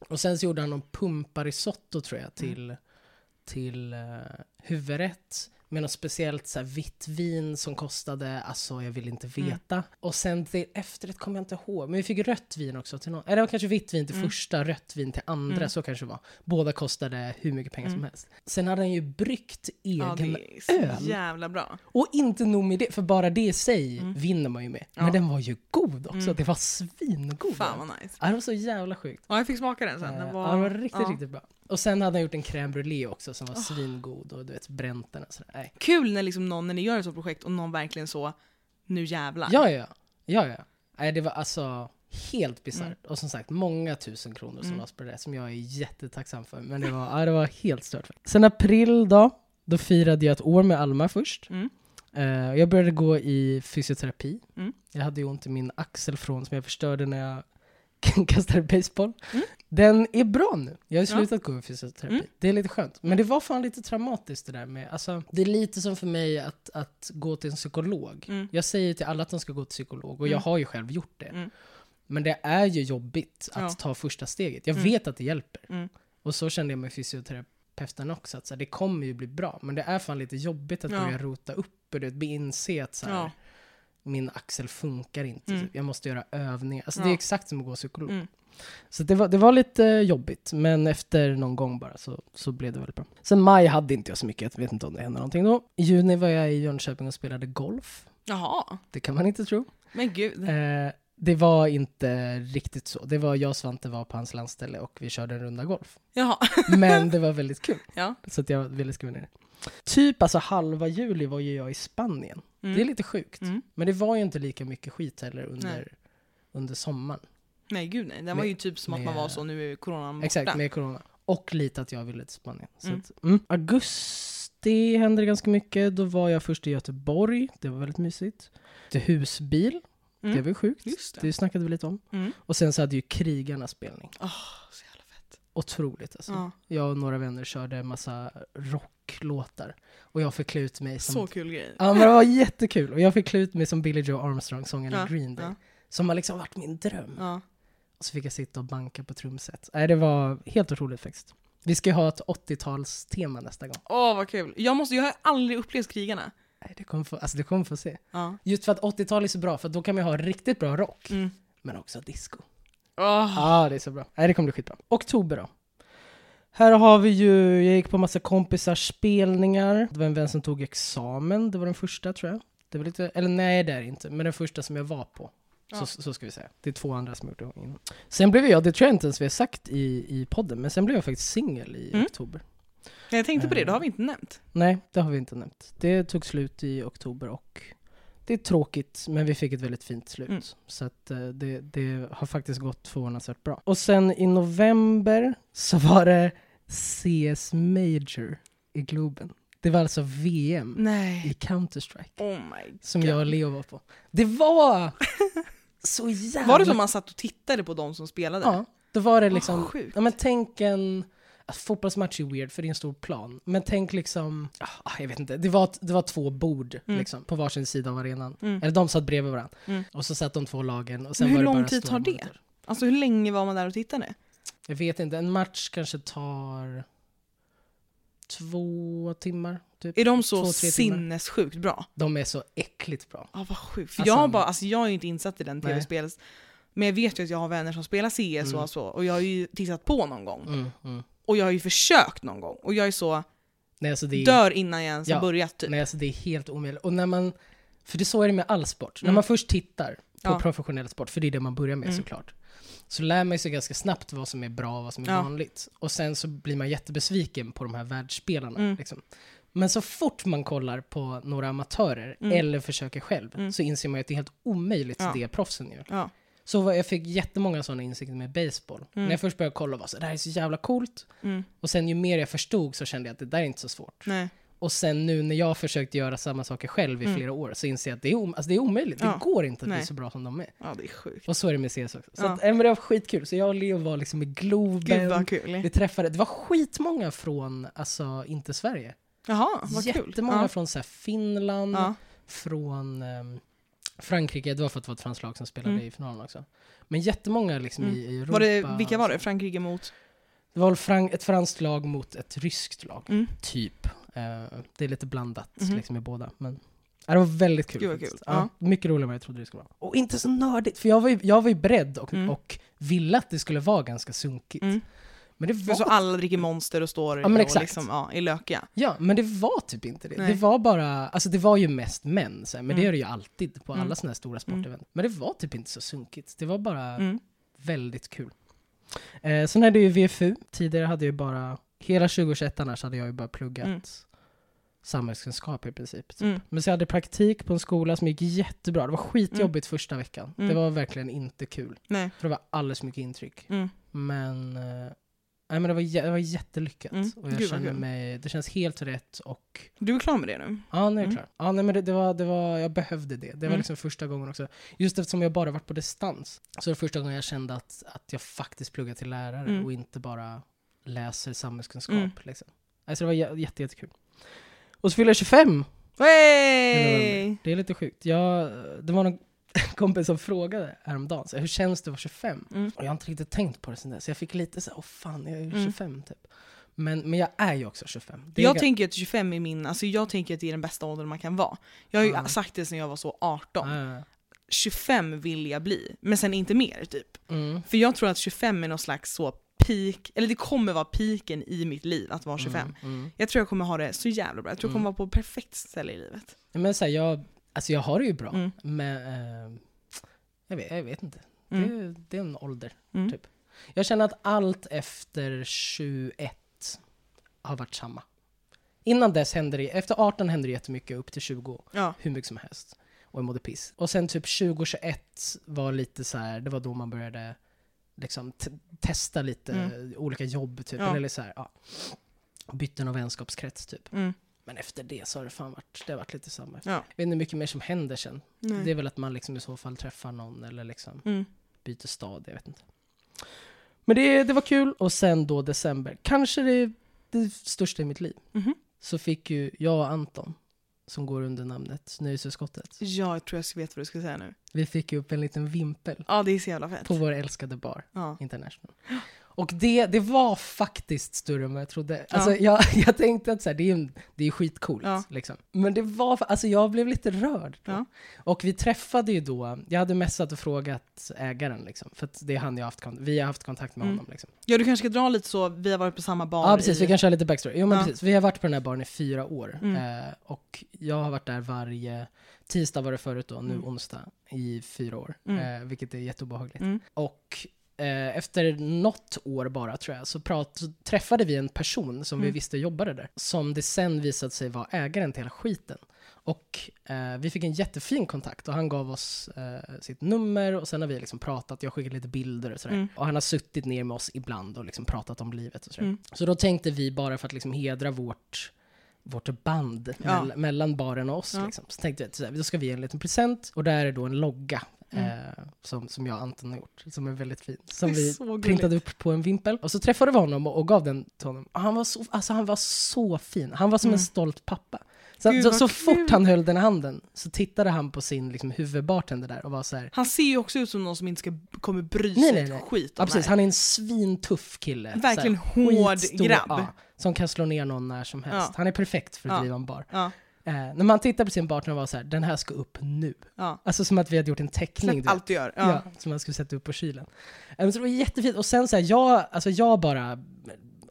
Och sen så gjorde han någon pumparisotto tror Mm. jag till, till uh, huvudrätt. Med något speciellt så här, vitt vin som kostade, alltså jag vill inte Mm. veta. Och sen till efterrätt kommer jag inte ihåg. Men vi fick rött vin också till någon. Eller det var kanske vitt vin till Mm. första, rött vin till andra. Mm. Så kanske det var. Båda kostade hur mycket pengar som Mm. helst. Sen hade han ju bryggt Ja, egen det är öl. jävla bra. Och inte nog med det, för bara det i sig Mm. vinner man ju med. Ja. Men den var ju god också. Mm. Det var svingod. Fan vad nice. Ja, det var så jävla sjukt. Ja, jag fick smaka den sen. Eh, Den var, ja, det var riktigt, ja. riktigt bra. Och sen hade han gjort en crème brûlée också som var Oh. svingod och du vet bränt den och sådär. Nej. Kul när, liksom någon, när ni gör ett sånt projekt och någon verkligen så, nu jävlar. Ja, ja. Ja, ja. Nej, det var alltså helt bisarrt. Mm. Och som sagt, många tusen kronor som Mm. lades på det som jag är jättetacksam för. Men det var, ja, det var helt stört. Sen april då, då firade jag ett år med Alma först. Mm. Eh, jag började gå i fysioterapi. Mm. Jag hade ju ont i min axel från som jag förstörde när jag kastade baseball. Mm. Den är bra nu. Jag har ju Ja. slutat gå i fysioterapi. Mm. Det är lite skönt. Men det var fan lite traumatiskt det där med, alltså, det är lite som för mig att, att gå till en psykolog. Mm. Jag säger till alla att de ska gå till psykolog och jag Mm. har ju själv gjort det. Mm. Men det är ju jobbigt att Ja. ta första steget. Jag Mm. vet att det hjälper. Och så kände jag med fysioterapeuten också, att så här, det kommer ju bli bra. Men det är fan lite jobbigt att Ja. börja rota upp och inse att så här. Min axel funkar inte. Mm. Jag måste göra övningar. Alltså Ja. det är exakt som att gå psykolog. Mm. Så det var, det var lite jobbigt, men efter någon gång bara så, så blev det väldigt bra. Sen maj hade inte jag så mycket, jag vet inte om det hände någonting då. I juni var jag i Jönköping och spelade golf. Jaha, Det kan man inte tro. men gud. Eh, det var inte riktigt så. Det var jag och Svante var på hans landställe och vi körde en runda golf. Jaha, Men det var väldigt kul. ja. Så jag ville skriva ner det. Typ alltså halva juli var ju jag i Spanien. Mm. Det är lite sjukt. Mm. Men det var ju inte lika mycket skit heller Nej. under, under sommaren. Nej gud nej, det var Med- ju typ som att man med- var så, nu är coronan borta. Exakt, med corona. Och lite att jag ville till Spanien. Mm. att, mm. Augusti hände det ganska mycket. Då var jag först i Göteborg. Det var väldigt mysigt. Till husbil. Mm. Det var ju sjukt. Just det. Det snackade vi lite om. Mm. Och sen så hade ju Krigarna spelning. Fett. Otroligt alltså. Ja, Jag och några vänner körde en massa rocklåtar. Och jag fick klä ut mig som... så kul grej. Ja men det var jättekul. Och jag fick klä ut mig som Billy Joe Armstrong, sången Ja, i Green Day. ja. Som har liksom varit min dröm. Ja. Och så fick jag sitta och banka på trumset. Nej, det var helt otroligt faktiskt. Vi ska ju ha ett 80-talstema nästa gång. Åh vad kul. Jag, måste, jag har aldrig upplevt krigarna. Nej, det kommer få, alltså, det kommer få se. Just för att 80-tal är så bra, för då kan man ha riktigt bra rock. Mm. Men också disco. Åh. Ja, det är så bra. Nej, det kommer bli skitbra. Oktober då. Här har vi ju, jag gick på massa kompisars spelningar. Det var en vän som tog examen, det var den första tror jag. Det var lite, eller nej det är det inte, men den första som jag var på. Ja. Så, så ska vi säga. Det är två andra som har gjort det innan. Sen blev jag, det tror jag inte ens vi har sagt i, i podden, men sen blev jag faktiskt singel i Mm. oktober. Jag tänkte på det, det har vi inte nämnt. Nej, det har vi inte nämnt. Det tog slut i oktober och det är tråkigt, men vi fick ett väldigt fint slut. Mm. Så att eh, det, det har faktiskt gått förvånansvärt bra. Och sen i november så var det CS Major i Globen. Det var alltså VM i Nej. Counter-Strike Oh som jag och Leo var på. Det var så jävla... Var det som man satt och tittade på de som spelade? Ja, då var det liksom... sjukt. Ja men tänk en... Alltså, fotbollsmatch är weird för det är en stor plan. Men tänk liksom... ah, jag vet inte. Det var, det var två bord Mm. liksom, på varsin sida av arenan. Mm. Eller de satt bredvid varandra. Mm. Och så satt de två lagen. Och sen Men hur var det lång bara tid tar det? Alltså hur länge var man där och tittade? Jag vet inte. En match kanske tar två timmar. Typ. Är de så Två, timmar. sinnessjukt bra? De är så äckligt bra. Ja vad sjukt. För Alltså- jag, bara, alltså, jag är ju inte insatt i den tv-spels... Men jag vet ju att jag har vänner som spelar CS Mm. och så, och jag har ju tittat på någon gång. Mm, mm. Och jag har ju försökt någon gång. Och jag är så, Nej, alltså det är, dör innan jag ens Ja. har börjat typ. nej, alltså det är helt omöjligt. Och när man... För det så är det med all sport. När Mm. man först tittar på Ja. professionell sport, för det är det man börjar med Mm. såklart, så lär man sig ganska snabbt vad som är bra och vad som är Ja. vanligt. Och sen så blir man jättebesviken på de här världsspelarna. Mm. Liksom. Men så fort man kollar på några amatörer, Mm. eller försöker själv, Mm. så inser man att det är helt omöjligt Ja. det proffsen gör. Så vad- jag fick jättemånga sådana insikter med baseball. Mm. När jag först började kolla var så det här är så jävla coolt. Mm. Och sen ju mer jag förstod så kände jag att det där är inte så svårt. Nej. Och sen nu när jag försökt göra samma saker själv i Mm. flera år så inser jag att det är, om, alltså det är omöjligt. Ja. Det går inte att bli Nej. så bra som de är. Ja det är sjukt. Och så är det med CS också. Så Ja. att, men det var skitkul. Så jag och Leo var liksom i Globen. Vi träffade, det var skitmånga från, alltså inte Sverige. Jaha, vad kul. Jättemånga Ja. från så här, Finland, från ehm, Frankrike. Det var för att det var ett franskt lag som spelade Mm. i finalen också. Men jättemånga liksom Mm. i, Europa. Var det, vilka var det? Frankrike mot? Det var väl fran- ett franskt lag mot ett ryskt lag. Mm. Typ. Eh, det är lite blandat Mhm. liksom i båda. Men ja, det var väldigt kul. Faktiskt. kul. Ja, mycket roligare än vad jag trodde det skulle vara. Och inte så nördigt, för jag var ju, jag var ju beredd och, Mm. och ville att det skulle vara ganska sunkigt. Mm. Men det För var så alla dricker monster och står Ja, och liksom, ja, är lökiga. Ja, men det var typ inte det. Nej. Det var bara, alltså det var ju mest män, så här, men Mm. det är det ju alltid på Mm. alla sådana här stora sportevent. Men det var typ inte så sunkigt. Det var bara Mm. väldigt kul. Eh, sen är det ju VFU. Tidigare hade jag ju bara, hela 2021 annars hade jag ju bara pluggat Mm. samhällskunskap i princip. typ. Mm. Men så jag hade praktik på en skola som gick jättebra. Det var skitjobbigt första veckan. Mm. Det var verkligen inte kul. Nej. För det var alldeles mycket intryck. Mm. Men, eh, nej, men det, var, jä- det var jättelyckat. Mm. Och jag Gud, känner kul. mig, det känns helt rätt och Du är klar med det nu? Ja, nu är jag Mm. klar. Ja, nej, men det, det, var, det var, jag behövde det. Det var Mm. liksom första gången också. Just eftersom jag bara varit på distans. Så det var första gången jag kände att, att jag faktiskt pluggar till lärare Mm. och inte bara läser samhällskunskap. Mm. Liksom. Alltså det var jä- jätte, jättekul. Och så fyller jag 25! Hey! Det är lite sjukt. Jag, det var någon kompis som frågade häromdagen, så här, hur känns det att vara 25? Mm. Och jag har inte riktigt tänkt på det sen dess. Jag fick lite så här, åh fan, jag är Mm. 25 typ. Men, men jag är ju också 25. Det Jag tänker att 25 är min, alltså jag tänker att det är den bästa åldern man kan vara. Jag har ju Ja. sagt det sedan jag var så 18. Ja, 25 vill jag bli, men sen inte mer typ. mm. För jag tror att 25 är någon slags så peak, eller det kommer vara piken i mitt liv att vara 25. Mm, mm. Jag tror jag kommer ha det så jävla bra, jag tror jag kommer Mm. vara på perfekt ställe i livet. Men så här, jag, alltså jag har det ju bra, Mm. men eh, jag, vet, jag vet inte. Mm. Det, är- det är en ålder. Mm. typ. Jag känner att allt efter 21 har varit samma. Innan dess hände det, efter 18 hände det jättemycket, upp till 20, Ja. hur mycket som helst. Och jag mådde piss. Och sen typ 2021 var lite så här, det var då man började liksom testa lite Mm. olika jobb typ. Ja. Eller så här, ja. Byten av vänskapskrets typ. Mm. Men efter det så har det fan varit, det har varit lite samma. Ja. Jag vet inte mycket mer som händer sen. Nej. Det är väl att man liksom i så fall träffar någon eller liksom Mm. byter stad, jag vet inte. Men det, det var kul och sen då december, kanske det, det största i mitt liv, Mhm. så fick ju jag och Anton, som går under namnet Nöjesutskottet, Ja, jag tror jag vet vad du ska säga nu. vi fick ju upp en liten vimpel Ja, det är så jävla fett. på vår älskade bar, Ja. International. Och det, det var faktiskt större än vad jag trodde. Alltså Ja. jag, jag tänkte att så här, det, är, det är skitcoolt. Ja. Liksom. Men det var, alltså jag blev lite rörd. Ja. Och vi träffade ju då, jag hade messat och frågat ägaren, liksom, för det är han jag haft, vi har haft kontakt med Mm. honom. Liksom. ja, du kanske ska dra lite så, vi har varit på samma bar Ja precis, i... vi kan köra lite backstory. Jo men precis, vi har varit på den här baren i fyra år. Mm. Eh, och jag har varit där varje tisdag var det förut då, nu Mm. onsdag, i fyra år. Mm. Eh, vilket är jätteobehagligt. Mm. Och efter något år bara tror jag, så, prat, så träffade vi en person som vi Mm. visste jobbade där. Som det sen visade sig vara ägaren till hela skiten. Och eh, vi fick en jättefin kontakt och han gav oss eh, sitt nummer och sen har vi liksom pratat, jag skickade lite bilder och sådär. Mm. Och han har suttit ner med oss ibland och liksom pratat om livet och sådär. Mm. Så då tänkte vi bara för att liksom hedra vårt vårt band Ja. mell- mellan baren och oss. Ja. Liksom. Så tänkte vi att då ska vi ge en liten present och där är då en logga Mm. eh, som, som jag och Anton har gjort, som är väldigt fin. Som vi printade upp på en vimpel. Och så träffade vi honom och, och gav den till honom. Och Han var, så, alltså han var så fin. Han var som Mm. en stolt pappa. Så, Gud, så, så fort han höll den i handen så tittade han på sin liksom, huvudbartender där och var så här. Han ser ju också ut som någon som inte ska, kommer bry Nej, sig nej, ett nej. skit om Ja, precis, han är en svintuff kille. Verkligen här, hård skitstor, grabb. Ja, som kan slå ner någon när som helst. Ja. Han är perfekt för att Ja. driva en bar. Eh, när man tittar på sin partner och var så här, den här ska upp nu. ja. Alltså som att vi hade gjort en teckning. Släpp allt du gör. Ja. Ja. som man skulle sätta upp på kylen. Eh, så det var jättefint. Och sen så här, jag, alltså jag bara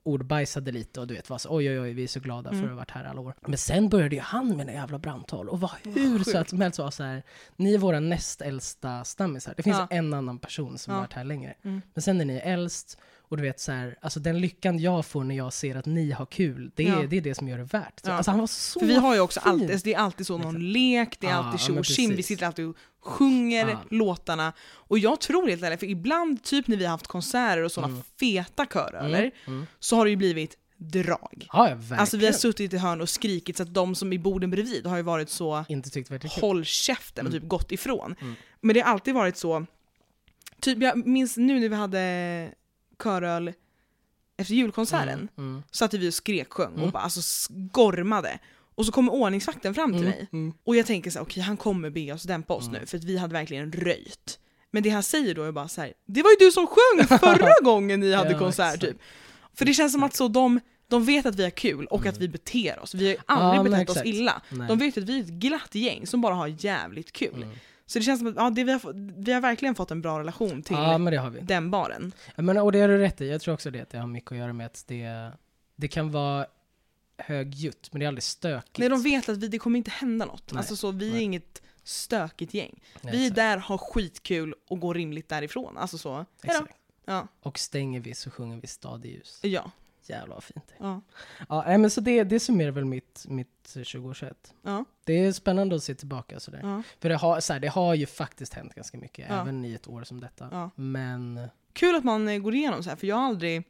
ordbajsade lite och du vet var så oj oj oj vi är så glada för Mm. att ha varit här alla år. Men sen började ju han med en jävla brandtal och var hur sjukt. söt som helst var så här, ni är våra näst äldsta stammisar. Det finns Ja. en annan person som Ja. har varit här längre. Mm. Men sen är ni äldst och du vet så här, alltså den lyckan jag får när jag ser att ni har kul, det är, Ja. det, är det som gör det värt. Så, Ja. Alltså han var så För vi har ju också fin. alltid, det är alltid så någon lek, det är alltid tjo och vi sitter alltid och sjunger Ja. låtarna. Och jag tror helt ärligt, för ibland typ när vi har haft konserter och sådana Mm. feta körer, Mm, mm. så har det ju blivit drag. Ja, verkligen. Alltså vi har suttit i hörn och skrikit så att de som i borden bredvid har ju varit så Inte tyckt det håll käften och Mm. typ gått ifrån. Mm. Men det har alltid varit så, typ jag minns nu när vi hade köröl efter julkonserten, Mm, mm, satt vi och skreksjöng Mm. och bara alltså gormade. Och så kommer ordningsvakten fram till mm, mig mm. och jag tänker så här, okej han kommer be oss dämpa oss Mm. nu för att vi hade verkligen röjt. Men det han säger då är bara så här, det var ju du som sjöng förra gången ni hade Ja, konsert typ. För det känns som att så de, de vet att vi har kul och att vi beter oss. Vi har aldrig Ja, betett oss illa. Nej. De vet att vi är ett glatt gäng som bara har jävligt kul. Så det känns som att ja, det vi, har, fått- vi har verkligen fått en bra relation till Ja, men det har vi. den baren. Menar, och det har du rätt i. Jag tror också det, att det har mycket att göra med att det, det kan vara högljutt, men det är aldrig stökigt. Nej, de vet att vi, det kommer inte hända något. Nej, Alltså så, vi är nej. inget stökigt gäng. Nej, vi är där, har skitkul och går rimligt därifrån. Alltså så, hejdå. exakt. Ja, Och stänger vi så sjunger vi stad i ljus. ja. Jävlar vad fint det. Ja. Ja, nej, men så det, det summerar väl mitt, mitt 2021. Ja. Det är spännande att se tillbaka sådär. Ja. För det har, så här, det har ju faktiskt hänt ganska mycket, Ja. även i ett år som detta. Ja. Men, Kul att man eh, går igenom så här för jag har aldrig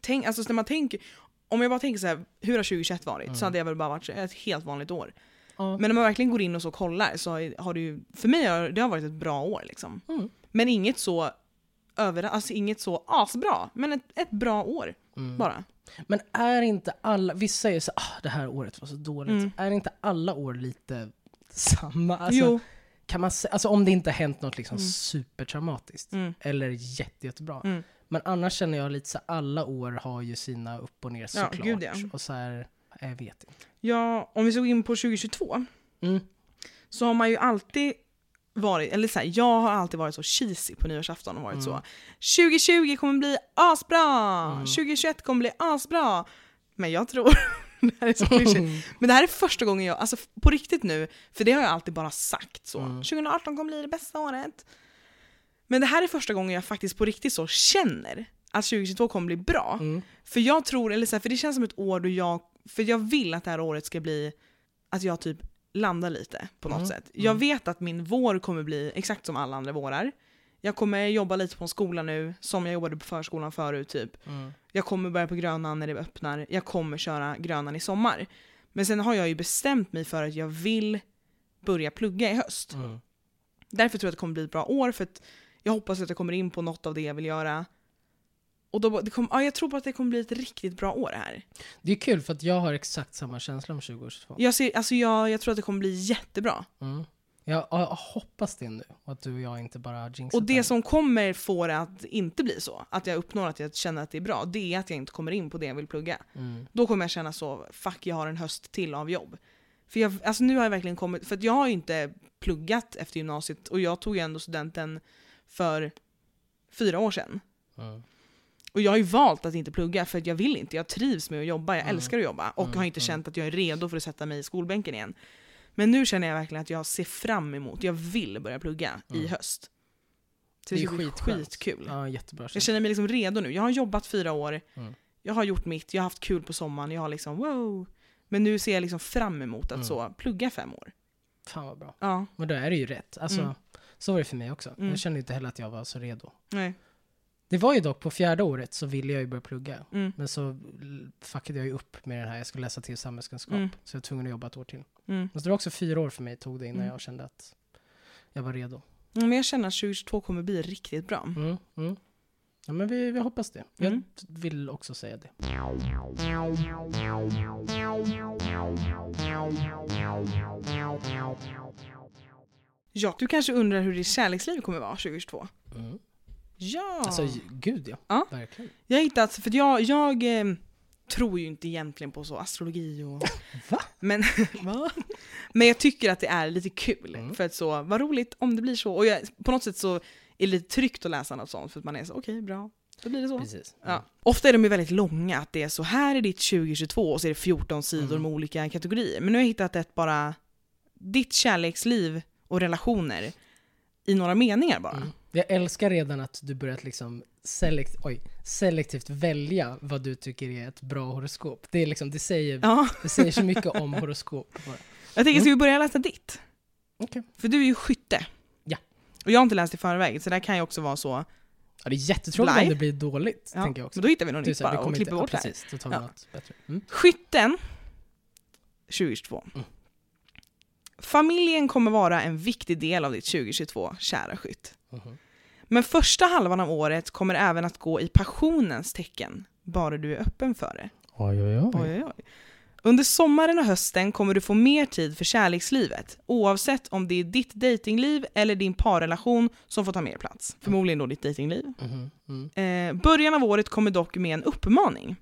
tänkt, alltså när man tänker, om jag bara tänker så här, hur har 2021 varit? Mm. Så hade jag väl bara varit ett helt vanligt år. Men när man verkligen går in och så kollar så har det ju, för mig har det har varit ett bra år liksom. Mm. Men inget så över, alltså inget så asbra, men ett, ett bra år Mm. bara. Men är inte alla, vissa säger så ah, det här året var så dåligt. Mm. Är inte alla år lite samma? Alltså, jo. kan man alltså om det inte har hänt något liksom Mm. supertraumatiskt. Mm. Eller jätte, jättebra. Mm. Men annars känner jag lite så alla år har ju sina upp och ner Ja, såklart. gud, ja. Och så här, jag vet inte. Ja, om vi gå in på 2022 Mm. så har man ju alltid varit, eller så här, jag har alltid varit så cheesy på nyårsafton och varit Mm. så 2020 kommer bli asbra! Mm. 2021 kommer bli asbra! Men jag tror, det här är så klyschigt, men det här är första gången jag, alltså på riktigt nu, för det har jag alltid bara sagt så. Mm. 2018 kommer bli det bästa året. Men det här är första gången jag faktiskt på riktigt så känner att 2022 kommer bli bra. Mm. För jag tror, eller så här, för det känns som ett år då jag, för jag vill att det här året ska bli att jag typ landar lite på något Mm, sätt. Jag mm. vet att min vår kommer bli exakt som alla andra vårar. Jag kommer jobba lite på en skola nu, som jag jobbade på förskolan förut typ. Mm. Jag kommer börja på Grönan när det öppnar, jag kommer köra Grönan i sommar. Men sen har jag ju bestämt mig för att jag vill börja plugga i höst. Mm. Därför tror jag att det kommer bli ett bra år, för att jag hoppas att jag kommer in på något av det jag vill göra. Och då, det kom, ja, jag tror på att det kommer bli ett riktigt bra år här. Det är kul för att jag har exakt samma känsla om 2022. Jag, ser, alltså jag, jag tror att det kommer bli jättebra. Mm. Jag, jag hoppas det nu, att du och jag inte bara har jinxat Och det här. som kommer få det att inte bli så, att jag uppnår att jag känner att det är bra, det är att jag inte kommer in på det jag vill plugga. Mm. Då kommer jag känna så, fuck jag har en höst till av jobb. För jag, alltså nu har jag verkligen kommit, för jag har ju inte pluggat efter gymnasiet och jag tog ju ändå studenten för fyra år sedan. Mm. Och jag har ju valt att inte plugga för att jag vill inte, jag trivs med att jobba, jag Mm. älskar att jobba och Mm, har inte mm. känt att jag är redo för att sätta mig i skolbänken igen. Men nu känner jag verkligen att jag ser fram emot, jag vill börja plugga i Mm. höst. Så Det är det skitskönt. skitkul. Ja, jättebra Jag känner mig liksom redo nu. Jag har jobbat fyra år, Mm. jag har gjort mitt, jag har haft kul på sommaren, jag har liksom wow. Men nu ser jag liksom fram emot att Mm. så plugga fem år. Fan vad bra. Ja, Men då är det ju rätt. Alltså. Så var det för mig också. Jag kände inte heller att jag var så redo. nej. Det var ju dock på fjärde året så ville jag ju börja plugga. Mm. Men så fuckade jag ju upp med den här, jag skulle läsa till samhällskunskap. Mm. Så jag var tvungen att jobba ett år till. Mm. Men så det var också fyra år för mig tog det innan Mm. jag kände att jag var redo. Men jag känner att 2022 kommer bli riktigt bra. Mm. Mm. Ja men vi, vi hoppas det. Jag Mm. vill också säga det. Ja, du kanske undrar hur ditt kärleksliv kommer vara 2022? Mm. Ja! Alltså gud ja. Ja. Verkligen. Jag har hittat, för att jag, jag eh, tror ju inte egentligen på så astrologi och... Va? Men, men jag tycker att det är lite kul. Mm. För att så, vad roligt om det blir så. Och jag, på något sätt så är det lite tryggt att läsa något sånt för att man är så, okej bra, då blir det så. Precis. Ja. Ofta är de ju väldigt långa, att det är så här är ditt 2022 och så är det 14 sidor Mm. med olika kategorier. Men nu har jag hittat ett bara, ditt kärleksliv och relationer i några meningar bara. Mm. Jag älskar redan att du börjat liksom selekt, oj, selektivt välja vad du tycker är ett bra horoskop. Det, är liksom, det, säger, Ja, det säger så mycket om horoskop. bara. jag tänker, ska Mm. vi börja läsa ditt? Okej. För du är ju skytte. Ja. Och jag har inte läst i förväg, så där kan ju också vara så. Ja, det är jättetråkigt om det blir dåligt, Ja, tänker jag också. Men då hittar vi något Det är nytt bara och klipper bort det precis, då tar vi Ja. något bättre. Mm. Skytten 2022. Mm. Familjen kommer vara en viktig del av ditt 2022, kära skytt. Mhm. Men första halvan av året kommer även att gå i passionens tecken, bara du är öppen för det. Oj, oj, oj. Oj, oj. Under sommaren och hösten kommer du få mer tid för kärlekslivet, oavsett om det är ditt datingliv eller din parrelation som får ta mer plats. Förmodligen då ditt datingliv. Mhm, mm. Eh, början av året kommer dock med en uppmaning.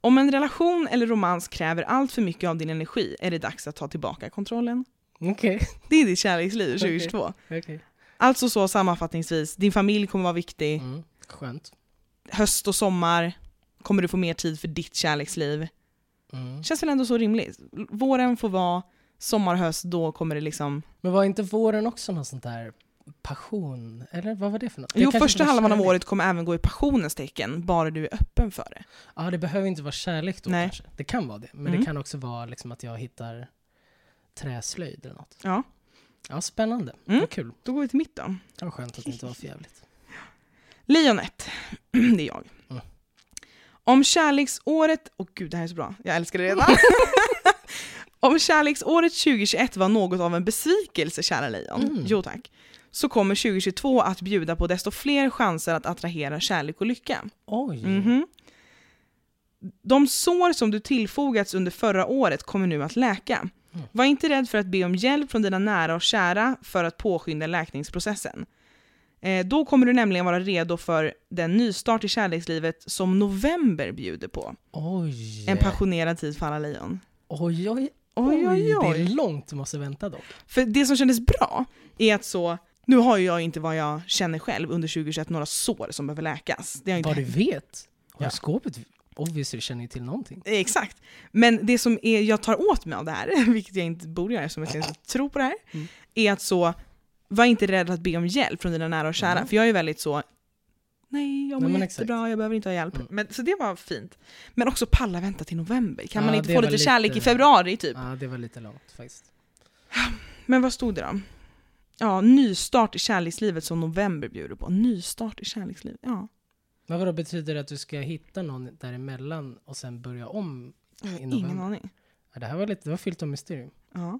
Om en relation eller romans kräver allt för mycket av din energi är det dags att ta tillbaka kontrollen. Okej, Det är ditt kärleksliv 2022. okej. Alltså så sammanfattningsvis, din familj kommer vara viktig. Mm. Skönt. Höst och sommar kommer du få mer tid för ditt kärleksliv. Mm. Känns väl ändå så rimligt. Våren får vara, sommar, höst, då kommer det liksom... Men var inte våren också något sånt där passion, eller vad var det för något? Det Jo, första halvan av året kommer även gå i passionens tecken, bara du är öppen för det. Ja, det behöver inte vara kärlek då Nej. kanske. Det kan vara det, men Mm. det kan också vara liksom att jag hittar träslöjd eller något. Ja, Ja, spännande. Mm. Vad kul. då går vi till mitt då. Det var skönt att det inte var för jävligt. Lejonet, det är jag. Mm. Om kärleksåret... Åh gud, det här är så bra. Jag älskar det redan. Om kärleksåret 2021 var något av en besvikelse, kära lejon, Mm. jo tack, så kommer 2022 att bjuda på desto fler chanser att attrahera kärlek och lycka. Oj! Mhm. De sår som du tillfogats under förra året kommer nu att läka. Mm. Var inte rädd för att be om hjälp från dina nära och kära för att påskynda läkningsprocessen. Eh, då kommer du nämligen vara redo för den nystart i kärlekslivet som november bjuder på. Oj! En passionerad tid för alla lejon. Oj, oj, Oj, oj, Det är oj. långt du måste vänta dock. För det som kändes bra är att så, nu har ju jag inte vad jag känner själv under 2021, några sår som behöver läkas. Det har inte Vad du vet. Ja. Obviously känner ju till någonting. Eh, Exakt. Men det som är, jag tar åt mig av det här, vilket jag inte borde göra eftersom jag inte tror på det här, Mm. är att så, var inte rädd att be om hjälp från dina nära och kära. Mm. För jag är väldigt så, nej jag mår Nej, men exakt. jättebra, jag behöver inte ha hjälp. Mm. Men, så det var fint. Men också palla vänta till november. Kan Ja, man inte få lite kärlek i lite- februari typ? Ja, det var lite långt faktiskt. Men vad stod det då? Ja, nystart i kärlekslivet som november bjuder på. Nystart i kärlekslivet, ja. Men vadå, betyder det att du ska hitta någon däremellan och sen börja om i Ingen aning. Ja, det här var lite, det var fyllt av mysterium. Ja.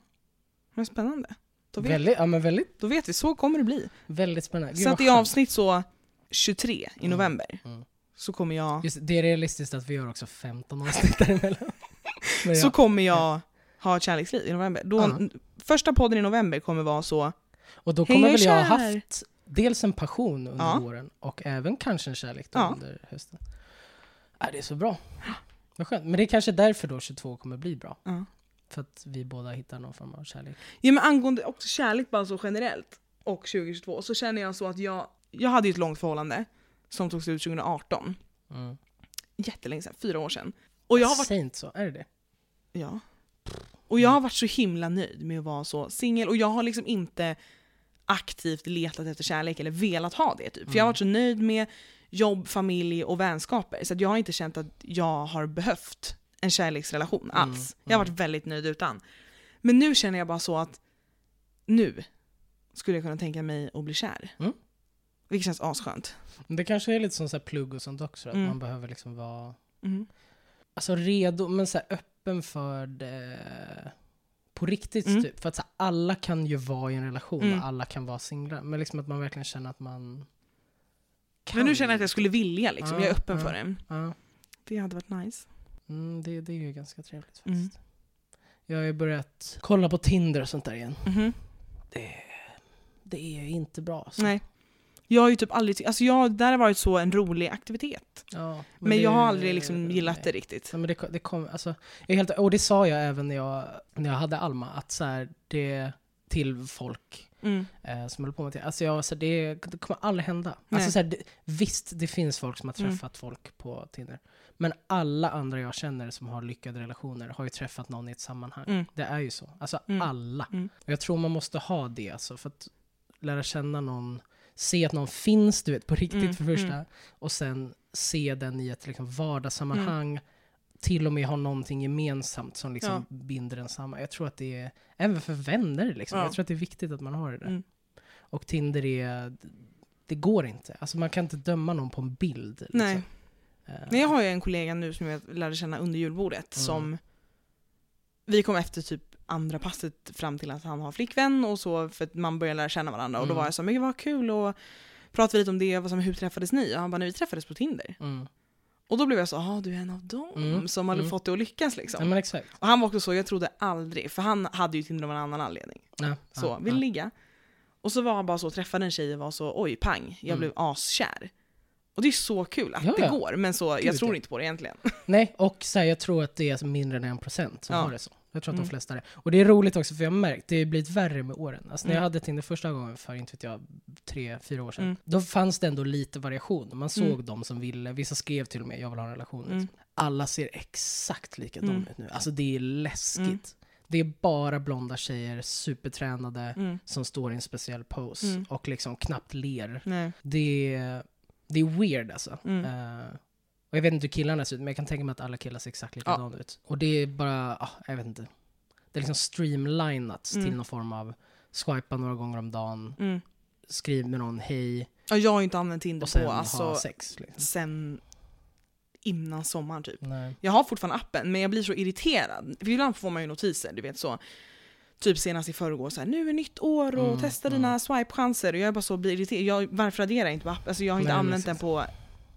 Men spännande. Då vet, Väldigt, ja men väldigt, då vet vi, så kommer det bli. väldigt spännande. Gud, Så att i avsnitt så 23 i Mm. november Mm. så kommer jag, Just, det är realistiskt att vi gör också 15 avsnitt däremellan. Men så kommer jag ha ett kärleksliv i november. Då, Ja. Första podden i november kommer vara så, Och då kommer jag väl jag ha haft dels en passion under Ja. våren och även kanske en kärlek Ja. under hösten. Ja, det är så bra. Vad skönt. Men det är kanske därför då 22 kommer bli bra. ja. För att vi båda hittar någon form av kärlek. ja men angående också kärlek bara så generellt och 2022 så känner jag så att jag, jag hade ju ett långt förhållande som tog slut 2018. Mm. Jättelänge sedan, fyra år sedan. Och jag har varit Säg inte så, är det det? Ja. Och jag har varit så himla nöjd med att vara så singel och jag har liksom inte aktivt letat efter kärlek eller velat ha det typ. För jag har Mm. varit så nöjd med jobb, familj och vänskaper så jag har inte känt att jag har behövt en kärleksrelation Mm, alls. Jag har varit väldigt nöjd utan. Men nu känner jag bara så att nu skulle jag kunna tänka mig att bli kär. Mm. Vilket känns asskönt. Det kanske är lite som så plugg och sånt också, att Mm. man behöver liksom vara Mm. alltså redo, men så öppen för det på riktigt Mm. typ. För att så alla kan ju vara i en relation Mm. och alla kan vara singlar. Men liksom att man verkligen känner att man kan. Men nu känner jag att jag skulle vilja liksom, jag är öppen ja. för det. Ja, Det hade varit nice. mm, det, det är ju ganska trevligt Mm. faktiskt. Jag har ju börjat kolla på Tinder och sånt där igen. Mhm. Det, det är inte bra. Alltså. Nej. Jag har ju typ aldrig, alltså jag, där har varit så en rolig aktivitet. Ja, Men, det- jag har aldrig liksom gillat nej. det riktigt. Ja, men det, det kom, alltså, jag helt, och det sa jag även när jag, när jag hade Alma, att så här, det till folk Mm. eh, som håller på med det. Alltså jag, så det, det kommer aldrig hända. Nej. Alltså så här, det, visst, det finns folk som har Mm. träffat folk på Tinder. Men alla andra jag känner som har lyckade relationer har ju träffat någon i ett sammanhang. Mm. Det är ju så. Alltså Mm. alla. Mm. Och jag tror man måste ha det alltså, för att lära känna någon, se att någon finns, du vet, på riktigt Mm, för första. Och sen se den i ett liksom, vardagssammanhang. Till och med ha någonting gemensamt som liksom Ja. binder en samman. Jag tror att det är, även för vänner liksom, Ja. jag tror att det är viktigt att man har det där. Mm. Och Tinder är, det går inte. Alltså man kan inte döma någon på en bild. Liksom. Nej. Eh, Men jag har ju en kollega nu som jag lärde känna under julbordet Mm. som vi kom efter typ andra passet fram till att han har flickvän och så för att man börjar lära känna varandra och då Mm. var jag så men vad kul och pratade lite om det, vad som, hur träffades ni? Och han bara, nej vi träffades på Tinder. Mm. Och då blev jag så, ja du är en av dem Mm. som hade Mm. fått det att lyckas liksom. Ja. Och han var också så, jag trodde aldrig, för han hade ju Tinder av en annan anledning. Ja, Så, ja, vill ligga. Och så var han bara så, träffade en tjej och var så, oj pang, jag Mm. blev askär. Och det är så kul att Ja, det går, men så, jag Gud, tror inte på det egentligen. Nej, och så här, jag tror att det är mindre än en procent som har det så. Jag tror att Mm. de flesta är det. Och det är roligt också för jag har märkt, det har blivit värre med åren. Alltså när jag Mm. hade Tinder första gången för, inte vet jag, tre, fyra år sedan. Mm. Då fanns det ändå lite variation. Man såg Mm. de som ville, vissa skrev till och med jag vill ha en relation. Mm. Liksom. Alla ser exakt likadana Mm. ut nu. Alltså det är läskigt. Mm. Det är bara blonda tjejer, supertränade, Mm. som står i en speciell pose Mm. och liksom knappt ler. Nej. Det är, det är weird alltså. Mm. Eh, och jag vet inte hur killarna ser ut, men jag kan tänka mig att alla killar ser exakt likadana ut. Och det är bara, ah, jag vet inte. Det är liksom streamlinat Mm. till någon form av swipa några gånger om dagen, Mm. skriv med någon hej Ja, jag har inte använt Tinder och sen på alltså, sex. Liksom. sen innan sommaren typ. Nej. Jag har fortfarande appen, men jag blir så irriterad. För ibland får man ju notiser, du vet så. Typ senast i förrgår, så här, nu är nytt år och Mm, testa mm. dina swipe-chanser. Och jag är bara så blir irriterad. Jag, varför raderar jag inte på appen? Alltså jag har inte Nej, använt den på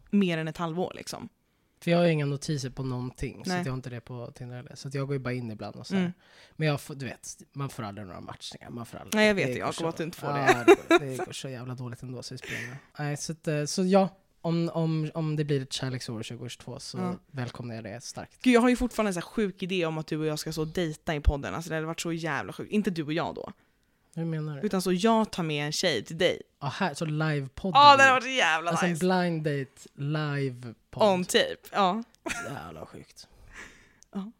mer än ett halvår liksom. För jag har ju inga notiser på någonting, så Nej. att jag har inte det på Tinder heller. Så jag går ju bara in ibland och så. Mm. Men jag får, du vet, man får aldrig några matchningar. Man får aldrig, Nej, jag vet det Jakob, så- att du inte får ja, det. går, det går så jävla dåligt ändå så det spelar. Nej, så, att, eh, så ja, om, om, om det blir ett kärleksår 2022 så Ja. välkomnar jag det starkt. Gud, jag har ju fortfarande en så sjuk idé om att du och jag ska så dejta i podden. Alltså det hade varit så jävla sjukt. Inte du och jag då. Hur menar du? Utan så jag tar med en tjej till dig. Ja, här, så livepodd. Ja, det hade varit jävla Alltså en nice. blind date livepodd. On tape. Ja. Jävla sjukt. Ja.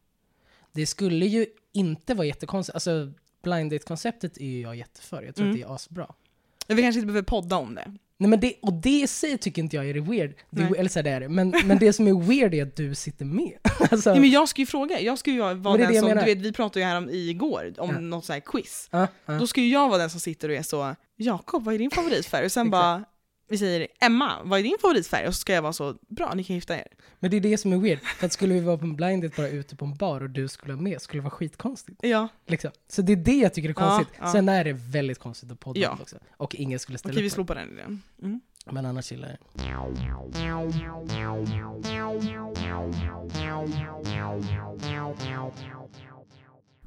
Det skulle ju inte vara jättekonstigt. Alltså blind date-konceptet är ju jag jätteför. Jag tror Mm. att det är asbra. Vi kanske inte behöver podda om det. Nej, men det, och det i sig tycker inte jag är weird. Det är, Nej. eller så här, det är det. Men, men det som är weird är att du sitter med. alltså, Nej, men jag ska ju fråga. Jag ska ju vara Men det den det som, du vet vi pratade ju här om igår om Ja. något så här quiz. ja, ja. Då ska ju jag vara den som sitter och är så Jakob, vad är din favoritfärg? Och sen bara vi säger Emma, vad är din favoritfärg? Och så ska jag vara så bra, ni kan gifta er. Men det är det som är weird. För att skulle vi vara på en blind date bara ute på en bar och du skulle vara med skulle det vara skitkonstigt. Ja, Liksom. Så det är det jag tycker är Ja, konstigt. ja. Sen är det väldigt konstigt att podda Ja. också. Och ingen skulle ställa okej vi upp på slopar den idén. Mm. Men annars gillar jag det.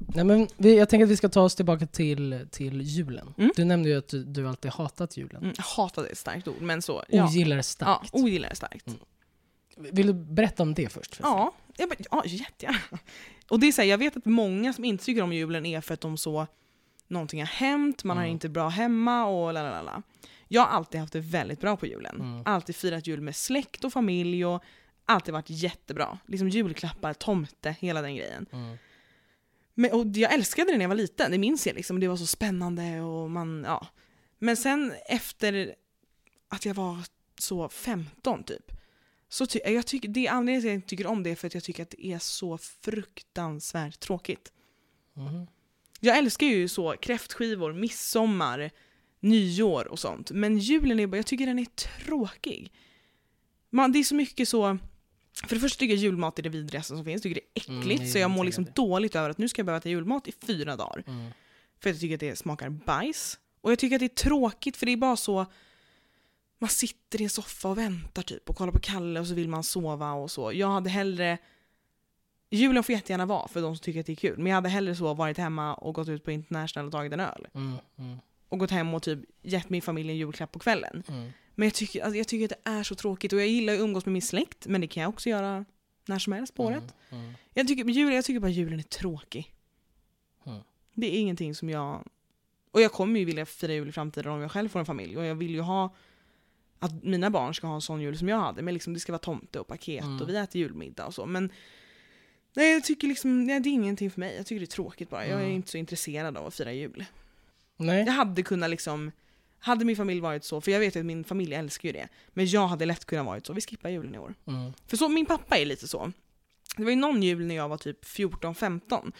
Nej, men vi, jag tänker att vi ska ta oss tillbaka till, till julen. Mm. Du nämnde ju att du, du alltid hatat julen. Mm, hatar det är ett starkt ord, men så. Ja, Ogillar det ja starkt. ogillar det starkt. Mm. Vill du berätta om det först? förresten? Ja, jag, ja jättegärna. Och det är så här, jag vet att många som inte tycker om julen är för att de så någonting har hänt, man har Mm. inte bra hemma och la la la, la. Jag har alltid haft det väldigt bra på julen. Mm. Alltid firat jul med släkt och familj och alltid varit jättebra. Liksom julklappar, tomte, hela den grejen. Mm. Men, och jag älskade det när jag var liten, det minns jag liksom. Det var så spännande och man, ja. Men sen efter att jag var så 15 typ, så ty- jag tycker, det är anledningen till att jag inte tycker om det är för att jag tycker att det är så fruktansvärt tråkigt. Mhm. Jag älskar ju så kräftskivor, midsommar, nyår och sånt. Men julen är bara, jag tycker den är tråkig. Man, det är så mycket så, för det första tycker jag julmat är det vidrigaste som finns, tycker det är äckligt. Mm, så jag mår liksom det. dåligt över att nu ska jag behöva äta julmat i fyra dagar. Mm. För att jag tycker att det smakar bajs. Och jag tycker att det är tråkigt för det är bara så, man sitter i en soffa och väntar typ och kollar på Kalle och så vill man sova och så. Jag hade hellre, julen får jättegärna vara för de som tycker att det är kul, men jag hade hellre så varit hemma och gått ut på International och tagit en öl. Mm. Mm. Och gått hem och typ gett min familj en julklapp på kvällen. Mm. Men jag tycker, alltså jag tycker att det är så tråkigt och jag gillar att umgås med min släkt, men det kan jag också göra när som helst på året. Mm. Mm. Jag tycker, men jul, jag tycker bara julen är tråkig. Mm. Det är ingenting som jag... Och jag kommer ju vilja fira jul i framtiden om jag själv får en familj. Och jag vill ju ha att mina barn ska ha en sån jul som jag hade. Men liksom det ska vara tomte och paket Mm. och vi äter julmiddag och så. Men nej, jag tycker liksom, nej, det är ingenting för mig. Jag tycker det är tråkigt bara. Jag är Mm. inte så intresserad av att fira jul. Nej. Jag hade kunnat liksom, hade min familj varit så, för jag vet att min familj älskar ju det. Men jag hade lätt kunnat varit så, vi skippar julen i år. Mm. För så, min pappa är lite så. Det var ju någon jul när jag var typ 14-15.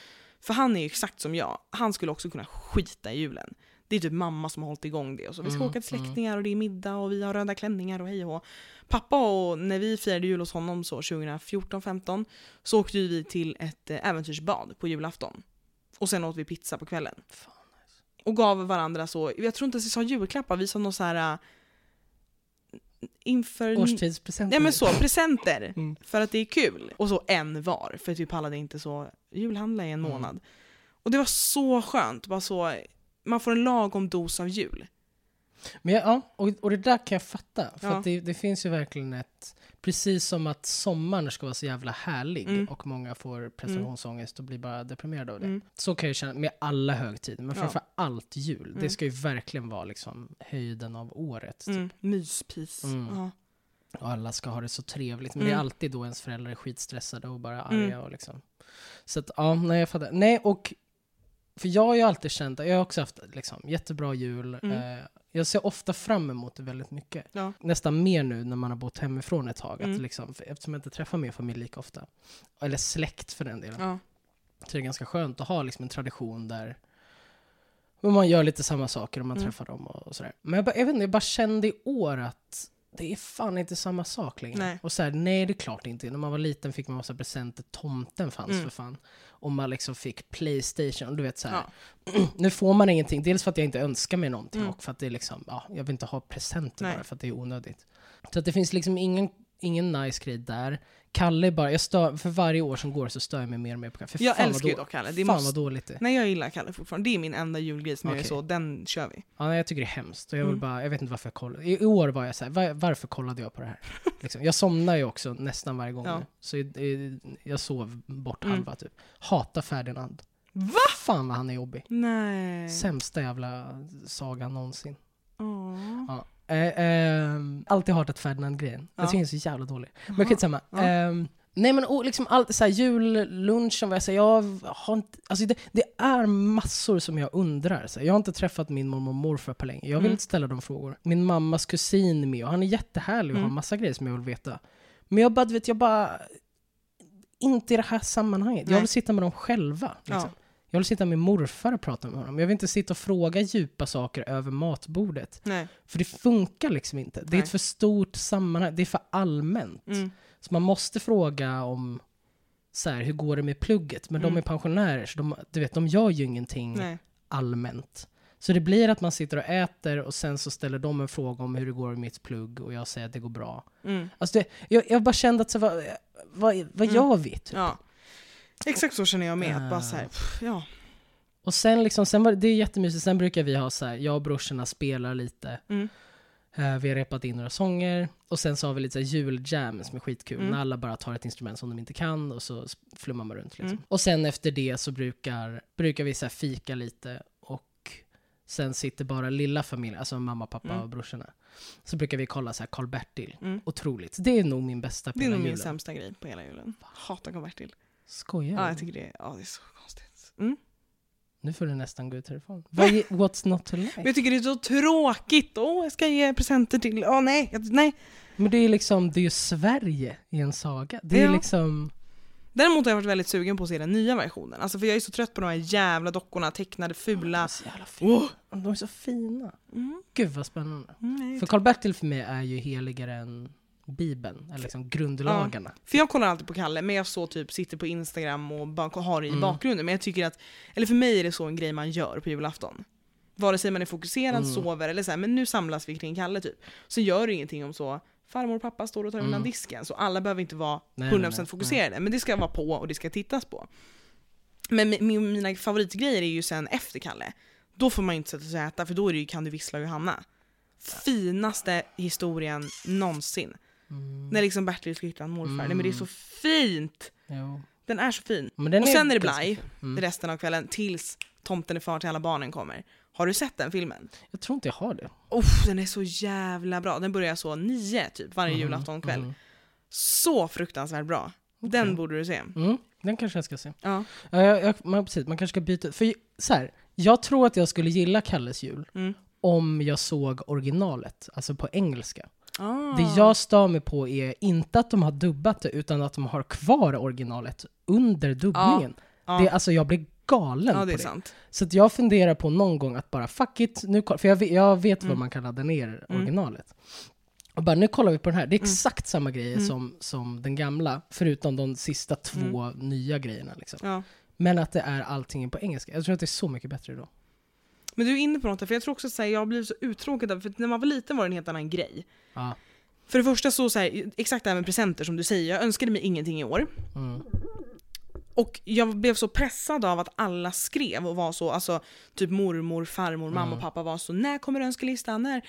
För han är ju exakt som jag. Han skulle också kunna skita i julen. Det är typ mamma som har hållit igång det. Och så. Vi ska Mm, åka till släktingar och det är middag och vi har röda klänningar och hej och hå. Pappa och när vi firade jul hos honom så 2014-15 så åkte vi till ett eh, äventyrsbad på julafton. Och sen åt vi pizza på kvällen. Fan, Och gav varandra så, jag tror inte ens vi sa julklappar, vi sa något så här äh, inför... Årstidspresenter. Nej men så, presenter. Mm. För att det är kul. Och så en var, för vi pallade inte så julhandla i en Mm. månad. Och det var så skönt, bara så, man får en lagom dos av jul. Men ja, ja, och, och det där kan jag fatta. För Ja. att det, det finns ju verkligen ett... Precis som att sommaren ska vara så jävla härlig Mm. och många får prestationsångest och blir bara deprimerade av det. Mm. Så kan jag känna med alla högtider, men Ja. framför allt jul. Det Mm. ska ju verkligen vara liksom höjden av året. Typ. Mm. Myspis. Mm. Ja. Och alla ska ha det så trevligt. Men Mm. det är alltid då ens föräldrar är skitstressade och bara Mm. arga. Och liksom. Så att, ja, nej jag fattar. Nej, och för jag har ju alltid känt, jag har också haft liksom, jättebra jul. Mm. Eh, jag ser ofta fram emot det väldigt mycket. Ja. Nästan mer nu när man har bott hemifrån ett tag. Mm. Att liksom, eftersom jag inte träffar min familj lika ofta. Eller släkt för den delen. Ja. Så det är ganska skönt att ha liksom en tradition där man gör lite samma saker och man Mm. träffar dem och, och sådär. Men jag, bara, jag vet inte, jag bara kände i år att det är fan inte samma sak längre. Nej. Och så här, nej det är klart inte. När man var liten fick man massa presenter, tomten fanns Mm. för fan. Och man liksom fick Playstation, och du vet så här. Ja. Nu får man ingenting, dels för att jag inte önskar mig någonting Mm. och för att det är liksom, ja, jag vill inte ha presenter Nej. bara för att det är onödigt. Så att det finns liksom ingen, ingen nice grej där. Kalle är bara, jag stör, för varje år som går så stör jag mig mer och mer på Kalle. För Jag fan älskar ju dock Kalle. Det fan måste... vad dåligt det är. Nej jag gillar Kalle fortfarande. Det är min enda julgrej som jag Okej. är så, den kör vi. Ja, nej, jag tycker det är hemskt. Och jag, vill Mm. bara, jag vet inte varför jag kollade. I, år var jag så här, var, varför kollade jag på det här? liksom. Jag somnar ju också nästan varje gång Ja. nu. Så i- jag sov bort Mm. halva typ. Hatar Ferdinand. Va? Fan vad han är jobbig. Nej. Sämsta jävla sagan någonsin. Åh. Ja. Eh, ehm, alltid hatat Ferdinand-grejen. Ja. Jag tycker den är så jävla dålig. Men Jaha. skitsamma. Ja. Ehm, nej men och liksom allt så här, jullunchen, vad jag säger, jag har inte, alltså det, det är massor som jag undrar. Så jag har inte träffat min mormor och morfar på länge. Jag vill Mm. inte ställa de frågor. Min mammas kusin är med och han är jättehärlig och Mm. har massa grejer som jag vill veta. Men jag bara, du vet, jag bara... Inte i det här sammanhanget. Jag Nej. vill sitta med dem själva. Liksom. Ja. Jag vill sitta med morfar och prata med honom. Jag vill inte sitta och fråga djupa saker över matbordet. Nej. För det funkar liksom inte. Det är ett för stort sammanhang. Det är för allmänt. Mm. Så man måste fråga om så här, hur går det med plugget? Men de Mm. är pensionärer, så de, du vet, de gör ju ingenting Nej. allmänt. Så det blir att man sitter och äter och sen så ställer de en fråga om hur det går med mitt plugg och jag säger att det går bra. Mm. Alltså det, jag, jag bara kände att så, vad, vad, vad Mm. gör vi? Typ? Ja. Exakt så känner jag med. Att bara så här, pff, ja. Och sen liksom, sen var, det är jättemysigt, sen brukar vi ha så här, jag och brorsorna spelar lite. Mm. Eh, vi har repat in några sånger och sen så har vi lite så här juljam som är skitkul. Mm. När alla bara tar ett instrument som de inte kan och så flummar man runt. Liksom. Mm. Och sen efter det så brukar, brukar vi så här fika lite och sen sitter bara lilla familjen, alltså mamma, pappa Mm. och brorsorna. Så brukar vi kolla så här Karl-Bertil. Mm. Otroligt. Det är nog min bästa på Det är hela nog min julen. sämsta grej på hela julen. Hatar Karl-Bertil. Skojar Ja, jag tycker det, ja, det är så konstigt. Mm. Nu får du nästan gå ut härifrån. What's not to Men like? jag tycker det är så tråkigt. Åh, jag ska ge presenter till... Åh nej, jag- nej. Men det är liksom, det är ju Sverige i en saga. Det är Ja. liksom... Däremot har jag varit väldigt sugen på att se den nya versionen. Alltså för jag är så trött på de här jävla dockorna, tecknade, De är fula. så jävla fina. Åh. De är så fina. Mm. Gud vad spännande. Mm, nej. För Karl-Bertil för mig är ju heligare än Bibeln, eller liksom grundlagarna. För jag kollar alltid på Kalle, men jag så typ sitter på Instagram och bara har det i Mm. bakgrunden. Men jag tycker att, eller för mig är det så en grej man gör på julafton. Vare sig man är fokuserad, Mm. sover eller så här, men nu samlas vi kring Kalle typ. Så gör det ingenting om så, farmor och pappa står och tar undan Mm. disken. Så alla behöver inte vara Nej, 100% nej, nej. fokuserade, men det ska vara på och det ska tittas på. Men mi- mi- mina favoritgrejer är ju sen efter Kalle. Då får man ju inte sätta sig och äta, för då är det ju Kan du vissla Johanna. Finaste historien någonsin. Mm. När liksom Bertil ska hitta en morfar. Nej men det är så fint! Jo. Den är så fin. Och sen är det blaj. Mm. resten av kvällen tills Tomten är far till alla barnen kommer. Har du sett den filmen? Jag tror inte jag har det. Oh, den är så jävla bra. Den börjar så nio typ varje Mm, julaftonkväll. mm. Så fruktansvärt bra. Den borde du se. Mm, den kanske jag ska se. Ja. Ja, jag, jag, man, precis, man kanske ska byta. För så här, jag tror att jag skulle gilla Kalles jul Mm. om jag såg originalet, alltså på engelska. Ah. Det jag stör mig på är inte att de har dubbat det, utan att de har kvar originalet under dubbningen. Ja. Det, alltså jag blir galen ja, det på det. sant. Så att jag funderar på någon gång att bara fuck it, nu, för jag vet, jag vet Mm. man kan ladda ner Mm. originalet. Och bara nu kollar vi på den här, det är Mm. exakt samma grejer Mm. som, som den gamla, förutom de sista två nya grejerna. Liksom. Ja. Men att det är allting på engelska. Jag tror att det är så mycket bättre då. Men du är inne på något för jag tror också att jag har blivit så uttråkad för när man var liten var det en helt annan grej. Ja. För det första så, så här, exakt det här med presenter som du säger, jag önskade mig ingenting i år. Mm. Och jag blev så pressad av att alla skrev och var så, alltså typ mormor, farmor, mamma Mm. och pappa var så när kommer önskelistan? När?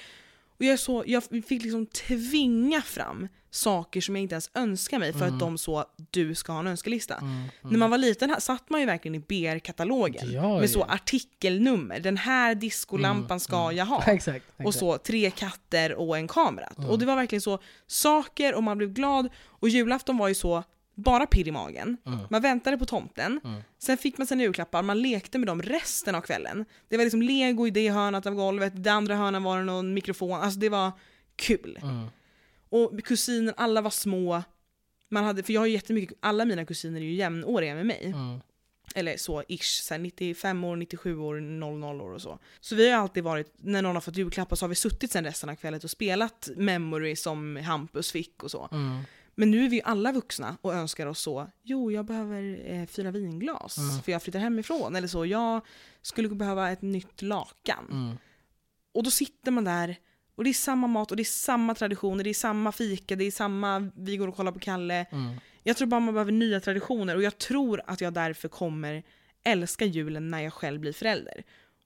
Och jag, så, jag fick liksom tvinga fram saker som jag inte ens önskar mig för Mm. att de så, du ska ha en önskelista. Mm. Mm. När man var liten här satt man ju verkligen i BR-katalogen Ja, med så ja. artikelnummer. Den här diskolampan Mm, ska mm. jag ha. exakt, exakt. Och så tre katter och en kamera. Mm. Och det var verkligen så saker och man blev glad. Och julafton var ju så bara pirr i magen. Mm. Man väntade på tomten, Mm. sen fick man sina julklappar, man lekte med dem resten av kvällen. Det var liksom lego i det hörnet av golvet, det andra hörnet var det någon mikrofon, alltså det var kul. Mm. Och kusiner, alla var små. Man hade, för jag har ju jättemycket, alla mina kusiner är ju jämnåriga med mig. Mm. Eller så ish, så här 95 år, 97 år, 00 år och så. Så vi har alltid varit, när någon har fått julklappar så har vi suttit sen resten av kvällen och spelat Memory som Hampus fick och så. Men nu är vi ju alla vuxna och önskar oss så, jo jag behöver eh, fyra vinglas Mm. för jag flyttar hemifrån. Eller så, jag skulle behöva ett nytt lakan. Mm. Och då sitter man där och det är samma mat och det är samma traditioner, det är samma fika, det är samma, vi går och kollar på Kalle. Mm. Jag tror bara man behöver nya traditioner och jag tror att jag därför kommer älska julen när jag själv blir förälder.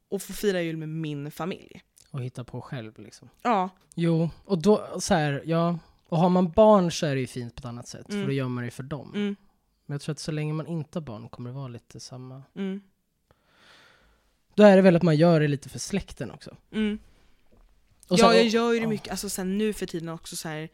Och få fira jul med min familj. Och hitta på själv liksom. Ja, Jo, och då så här, ja. Och har man barn så är det ju fint på ett annat sätt, Mm. för då gör man det för dem. mm, Men jag tror att så länge man inte har barn kommer det vara lite samma. mm, Då är det väl att man gör det lite för släkten också. mm. Och ja, sen- jag gör ju det ja. mycket, alltså sen nu för tiden också så här.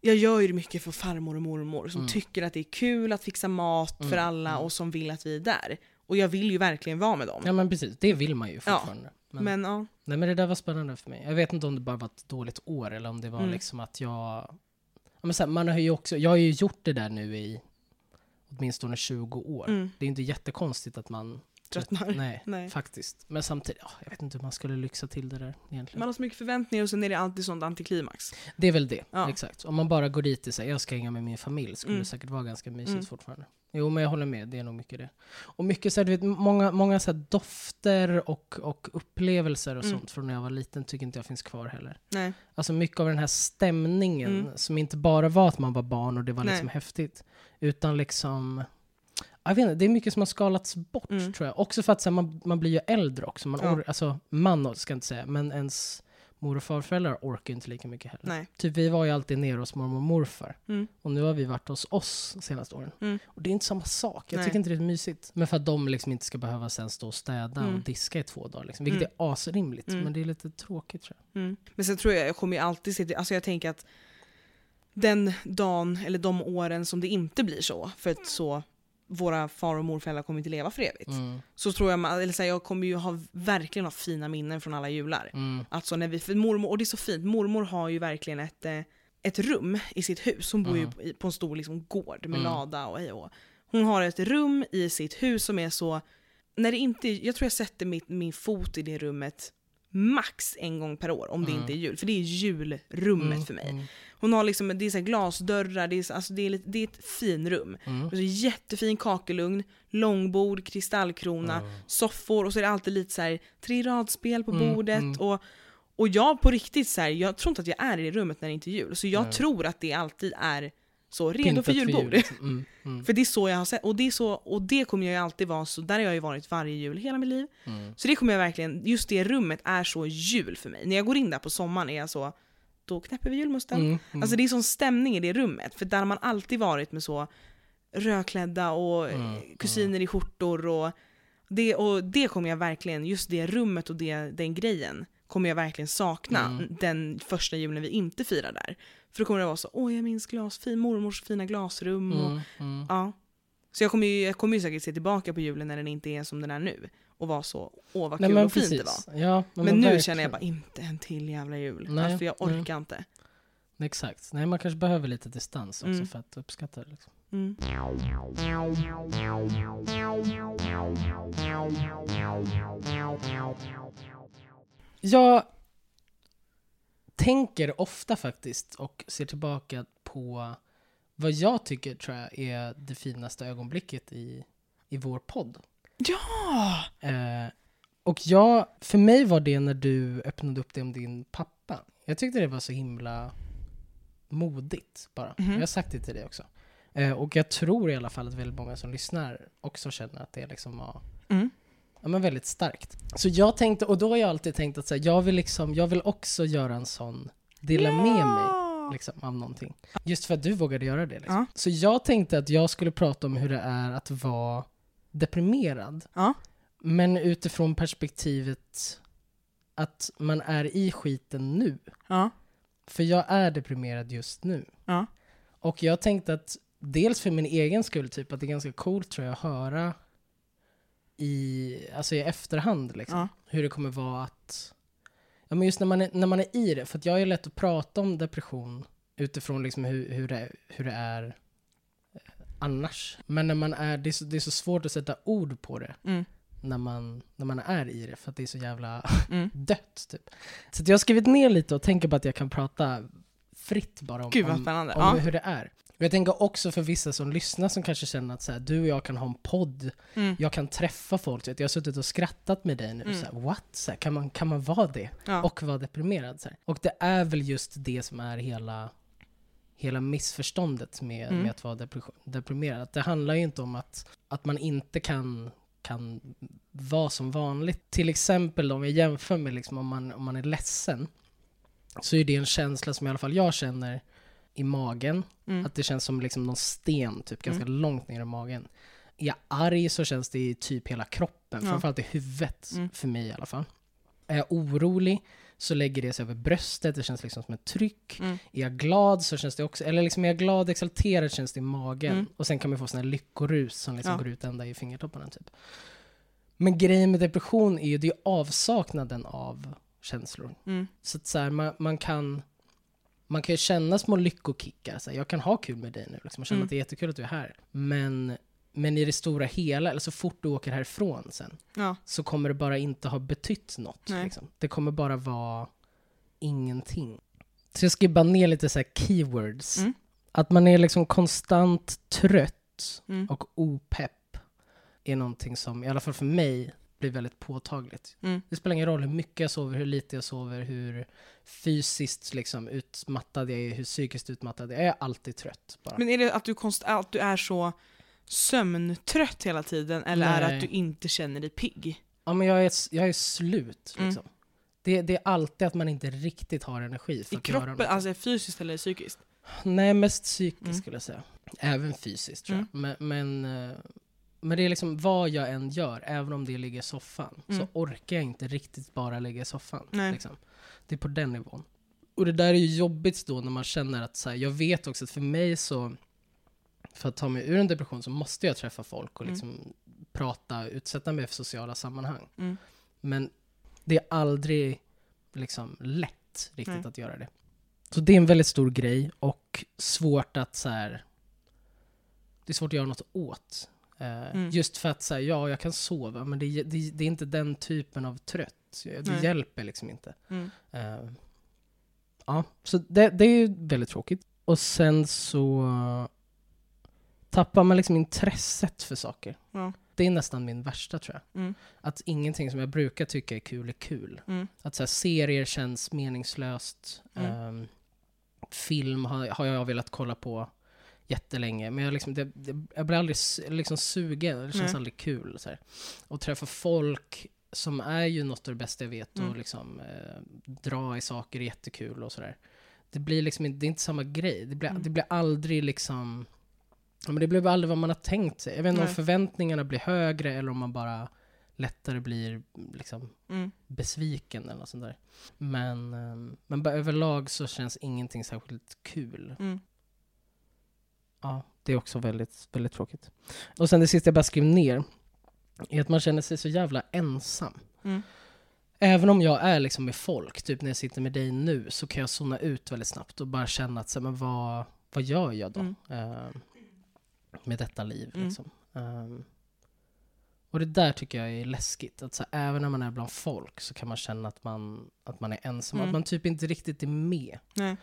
Jag gör ju det mycket för farmor och mormor som Mm. tycker att det är kul att fixa mat för Mm, alla mm. och som vill att vi är där. Och jag vill ju verkligen vara med dem. Ja men precis, det vill man ju Ja, fortfarande. Men, Men ja, Nej men det där var spännande för mig. Jag vet inte om det bara var ett dåligt år eller om det var Mm. liksom att jag... Ja, men så här, man har ju också, jag har ju gjort det där nu i åtminstone 20 år. mm, Det är inte jättekonstigt att man... tröttnar. Nej, Nej. faktiskt. Men samtidigt, ja, jag vet inte hur man skulle lyxa till det där egentligen. Man har så mycket förväntningar och sen är det alltid sånt antiklimax. Det är väl det, Ja. exakt. Om man bara går dit och säger jag ska hänga med min familj skulle Mm. det säkert vara ganska mysigt Mm. fortfarande. Jo men jag håller med, det är nog mycket det. Och mycket så här, du vet, många, många så dofter och, och upplevelser och Mm. sånt från när jag var liten tycker inte jag finns kvar heller. Nej. Alltså mycket av den här stämningen Mm. som inte bara var att man var barn och det var Nej. liksom häftigt. Utan liksom, jag vet inte, det är mycket som har skalats bort Mm. tror jag. Också för att så här, man, man blir ju äldre också. Man Ja. or, alltså man ska jag inte säga, men ens mor och farföräldrar orkar ju inte lika mycket heller. Nej. Typ vi var ju alltid nere hos mormor och morfar. Mm. Och nu har vi varit hos oss de senaste åren. Mm. Och det är inte samma sak. Jag Nej. tycker inte det är mysigt. Men för att de liksom inte ska behöva sen stå och städa Mm. och diska i två dagar. Liksom. Vilket Mm. är asrimligt. Mm. Men det är lite tråkigt tror jag. Mm. Men sen tror jag, jag kommer ju alltid se till, alltså jag tänker att den dagen, eller de åren som det inte blir så, för att så våra far och morföräldrar kommer inte leva för evigt. Mm. Så tror jag, eller så här, jag kommer ju ha, verkligen ha fina minnen från alla jular. Mm. Alltså när vi, mormor, och det är så fint, mormor har ju verkligen ett, eh, ett rum i sitt hus. Hon bor Mm. ju på- på en stor liksom, gård med Mm. lada och hej och Hon har ett rum i sitt hus som är så, när det inte, jag tror jag sätter mitt, min fot i det rummet max en gång per år om det Mm. inte är jul. För det är julrummet Mm. för mig. Mm. Hon har liksom, det är så glasdörrar, det är, så- alltså det är, lite, det är ett finrum. Mm. Är jättefin kakelugn, långbord, kristallkrona, soffor och så är det alltid lite så här tre radspel på Mm, bordet. Och, och jag på riktigt så här, jag tror inte att jag är i det rummet när det inte är jul. Så jag tror att det alltid är så redo Pyntat för julbord. liksom. Mm. Mm. För det är så jag har sett, och det, är så, och det kommer jag ju alltid vara, så där har jag ju varit varje jul hela mitt liv. Mm. Så det kommer jag verkligen, just det rummet är så jul för mig. När jag går in där på sommaren är jag så, då knäpper vi julmusten. Mm. Mm. Alltså det är sån stämning i det rummet, för där har man alltid varit med så rödklädda och Mm, kusiner i skjortor och det, och det kommer jag verkligen, just det rummet och det, den grejen kommer jag verkligen sakna den första julen vi inte firar där. För då kommer det vara så, åh jag minns glas, fin, mormors fina glasrum och Mm. Mm. ja. Så jag kommer, ju, jag kommer ju säkert se tillbaka på julen när den inte är som den är nu och vara så, åh vad Nej, kul men och fint det var. Ja, Men, men nu verkligen. känner jag bara, inte en till jävla jul. Nej, alltså jag nej. orkar inte. Exakt. Nej, man kanske behöver lite distans också Mm. för att uppskatta det. Liksom. Mm. Jag tänker ofta faktiskt och ser tillbaka på vad jag tycker tror jag är det finaste ögonblicket i, i vår podd. Ja! Eh, och jag, för mig var det när du öppnade upp det om din pappa. Jag tyckte det var så himla modigt bara. Mhm. Jag har sagt det till dig också. Eh, och jag tror i alla fall att väldigt många som lyssnar också känner att det liksom var Mm. Ja, men väldigt starkt. Så jag tänkte, och då har jag alltid tänkt att så här, jag, vill liksom, jag vill också göra en sån, dela med mig liksom, av någonting. Just för att du vågade göra det. Liksom. Ja. Så jag tänkte att jag skulle prata om hur det är att vara deprimerad. Ja. Men utifrån perspektivet att man är i skiten nu. Ja. För jag är deprimerad just nu. Och jag tänkte att dels för min egen skull, typ att det är ganska coolt tror jag att höra i, alltså i efterhand liksom, Ja. hur det kommer vara att, ja men just när man är, när man är i det, för jag är lätt att prata om depression utifrån liksom hur, hur, det, hur det är eh, annars. Men när man är, det är, så, det är så svårt att sätta ord på det Mm. när man, när man är i det, för att det är så jävla Mm. dött typ. Så jag har skrivit ner lite och tänker på att jag kan prata fritt bara om, Gud om, om Ja. hur det är. Jag tänker också för vissa som lyssnar som kanske känner att så här, du och jag kan ha en podd, Mm. jag kan träffa folk, jag har suttit och skrattat med dig nu, Mm. så här, what? Så här, kan, man, kan man vara det? Ja. Och vara deprimerad? Så. Och det är väl just det som är hela, hela missförståndet med, Mm. med att vara deprimerad. Att det handlar ju inte om att, att man inte kan kan vara som vanligt. Till exempel om jag jämför med liksom om, man, om man är ledsen så är det en känsla som i alla fall jag känner i magen. Mm. Att det känns som liksom någon sten typ ganska långt ner i magen. Är jag arg så känns det i typ hela kroppen, Ja. framförallt i huvudet Mm. för mig i alla fall. Är jag orolig så lägger det sig över bröstet, det känns liksom som ett tryck. Mm. Är jag glad så känns det också, eller liksom är jag glad exalterad känns det i magen. Mm. Och sen kan man få såna här lyckorus som liksom Ja. går ut ända i fingertopparna typ. Men grejen med depression är ju, det är avsaknaden av känslor. Mm. Så att så här, man, man kan man kan ju känna små lyckokickar, så här, jag kan ha kul med dig nu, liksom, och känna Mm. att det är jättekul att du är här. Men, men i det stora hela, eller så fort du åker härifrån sen, Ja. så kommer det bara inte ha betytt något. Liksom. Det kommer bara vara ingenting. Så jag skriver bara ner lite så här keywords. Mm. Att man är liksom konstant trött Mm. och opepp är någonting som, i alla fall för mig, blir väldigt påtagligt. Mm. Det spelar ingen roll hur mycket jag sover, hur lite jag sover, hur fysiskt liksom utmattad jag är, hur psykiskt utmattad jag är. Jag är alltid trött bara. Men är det att du, konst- att du är så sömntrött hela tiden eller är det Nej. att du inte känner dig pigg? Ja, men jag är, jag är slut Mm. liksom. Det, det är alltid att man inte riktigt har energi för I att göra kroppen, något. alltså fysiskt eller psykiskt? Nej, mest psykiskt Mm. skulle jag säga. Även fysiskt tror jag. Mm. Men, men, eh, men det är liksom vad jag än gör, även om det ligger i soffan, Mm. så orkar jag inte riktigt bara ligga i soffan. Liksom. Det är på den nivån. Och det där är ju jobbigt då när man känner att, så här, jag vet också att för mig så, för att ta mig ur en depression så måste jag träffa folk och Mm. liksom prata, utsätta mig för sociala sammanhang. Mm. Men det är aldrig liksom lätt riktigt Nej. att göra det. Så det är en väldigt stor grej och svårt att så här. Det är svårt att göra något åt. Eh, Mm. Just för att säga ja, jag kan sova, men det, det, det är inte den typen av trött. Det Nej. hjälper liksom inte. Mm. Eh, ja, så det, det är ju väldigt tråkigt. Och sen så tappar man liksom intresset för saker. Ja. Det är nästan min värsta tror jag. Mm. Att ingenting som jag brukar tycka är kul är kul. Mm. Att så här, serier känns meningslöst. Ehm, film har, har jag velat kolla på jättelänge. Men jag, liksom, det, det, jag blir aldrig liksom sugen. Det känns Nej. aldrig kul. Så här. Och träffa folk som är ju något av det bästa jag vet. Mm. Och liksom, eh, dra i saker är jättekul och sådär. Det blir liksom inte, det är inte samma grej. Det blir, Mm. det blir aldrig liksom... Men det blir aldrig vad man har tänkt sig. Jag vet inte om förväntningarna blir högre eller om man bara lättare blir liksom Mm. besviken eller något sånt där. Men, ehm, men bara överlag så känns ingenting särskilt kul. Mm. Ja, det är också väldigt, väldigt tråkigt. Och sen det sista jag bara skrev ner är att man känner sig så jävla ensam. Mm. Även om jag är liksom med folk, typ när jag sitter med dig nu, så kan jag zona ut väldigt snabbt och bara känna att, så, här, men vad, vad gör jag då? Mm. ehm, med detta liv Mm. liksom. Ehm, och det där tycker jag är läskigt. Att så här, även när man är bland folk så kan man känna att man, att man är ensam. Mm. Att man typ inte riktigt är med. Nej.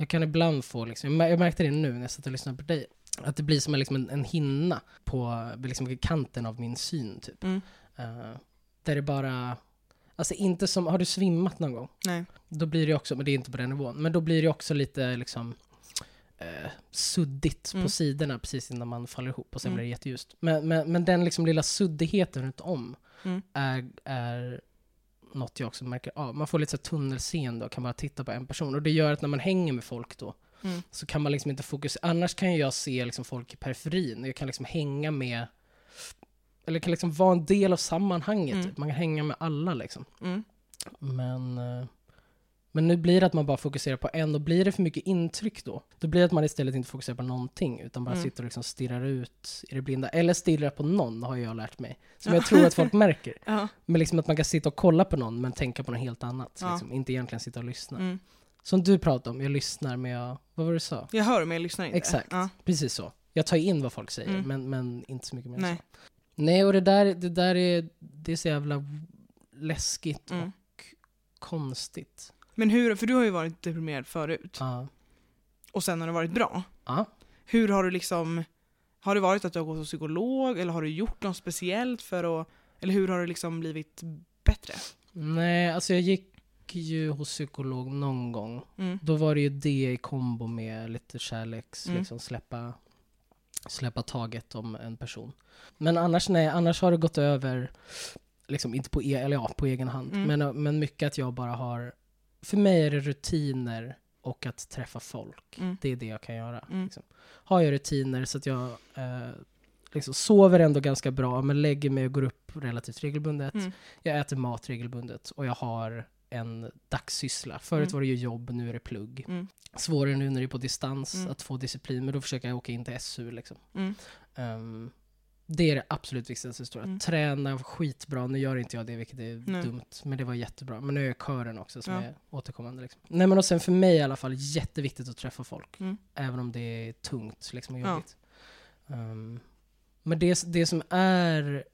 Jag kan ibland få, liksom, jag mär- jag märkte det nu när jag satt och lyssnade på dig, att det blir som en, liksom en, en hinna på liksom, kanten av min syn. Typ. Mm. Eh, där det bara, alltså inte som, har du svimmat någon gång? Nej. Då blir det också, men det är inte på den nivån, men då blir det också lite liksom eh, suddigt Mm. på sidorna precis innan man faller ihop och sen Mm. blir det jätteljust. Men, men, men den liksom lilla suddigheten runt om Mm. är, är något jag också märker av. Man får lite så tunnelseende och kan bara titta på en person. Och det gör att när man hänger med folk då, Mm. så kan man liksom inte fokusera. Annars kan jag se liksom folk i periferin. Jag kan liksom hänga med, eller kan liksom vara en del av sammanhanget. Mm. Typ. Man kan hänga med alla liksom. Mm. Men, eh, Men nu blir det att man bara fokuserar på en och blir det för mycket intryck då, då blir det att man istället inte fokuserar på någonting utan bara Mm. sitter och liksom stirrar ut i det blinda. Eller stirrar på någon har jag lärt mig. Som jag tror att folk märker. Ja. Men liksom att man kan sitta och kolla på någon men tänka på något helt annat. Ja. Liksom. Inte egentligen sitta och lyssna. Mm. Som du pratade om, jag lyssnar men jag... Vad var det du sa? Jag hör men jag lyssnar inte. Exakt. Ja. Precis så. Jag tar in vad folk säger Mm. men, men inte så mycket mer Nej. så. Nej, och det där, det där är, det är så jävla läskigt Mm. och konstigt. Men hur, för du har ju varit deprimerad förut Ja. och sen har det varit bra. Ja. Hur har du liksom, har det varit att du har gått hos psykolog eller har du gjort något speciellt för att, eller hur har det liksom blivit bättre? Nej, alltså jag gick ju hos psykolog någon gång. Mm. Då var det ju det i kombo med lite kärleks, Mm. liksom släppa, släppa taget om en person. Men annars nej, annars har det gått över, liksom inte på, e eller ja, på egen hand, Mm. men, men mycket att jag bara har, för mig är det rutiner och att träffa folk. Mm. Det är det jag kan göra. Mm. Liksom. Har jag rutiner så att jag eh, liksom sover ändå ganska bra, men lägger mig och går upp relativt regelbundet. Mm. Jag äter mat regelbundet och jag har en dagssyssla. Förut Mm. var det ju jobb, nu är det plugg. Mm. Svårare nu när det är på distans Mm. att få disciplin, men då försöker jag åka in till SU. Liksom. Mm. Det är det absolut viktigaste. Tror jag. Mm. Träna skitbra. Nu gör inte jag det, vilket är Nej. dumt. Men det var jättebra. Men nu är jag kören också, som Ja. är återkommande. Liksom. Nej, men och sen för mig i alla fall, jätteviktigt att träffa folk. Mm. Även om det är tungt liksom, och Ja. jobbigt. Ehm, men det, det, som är,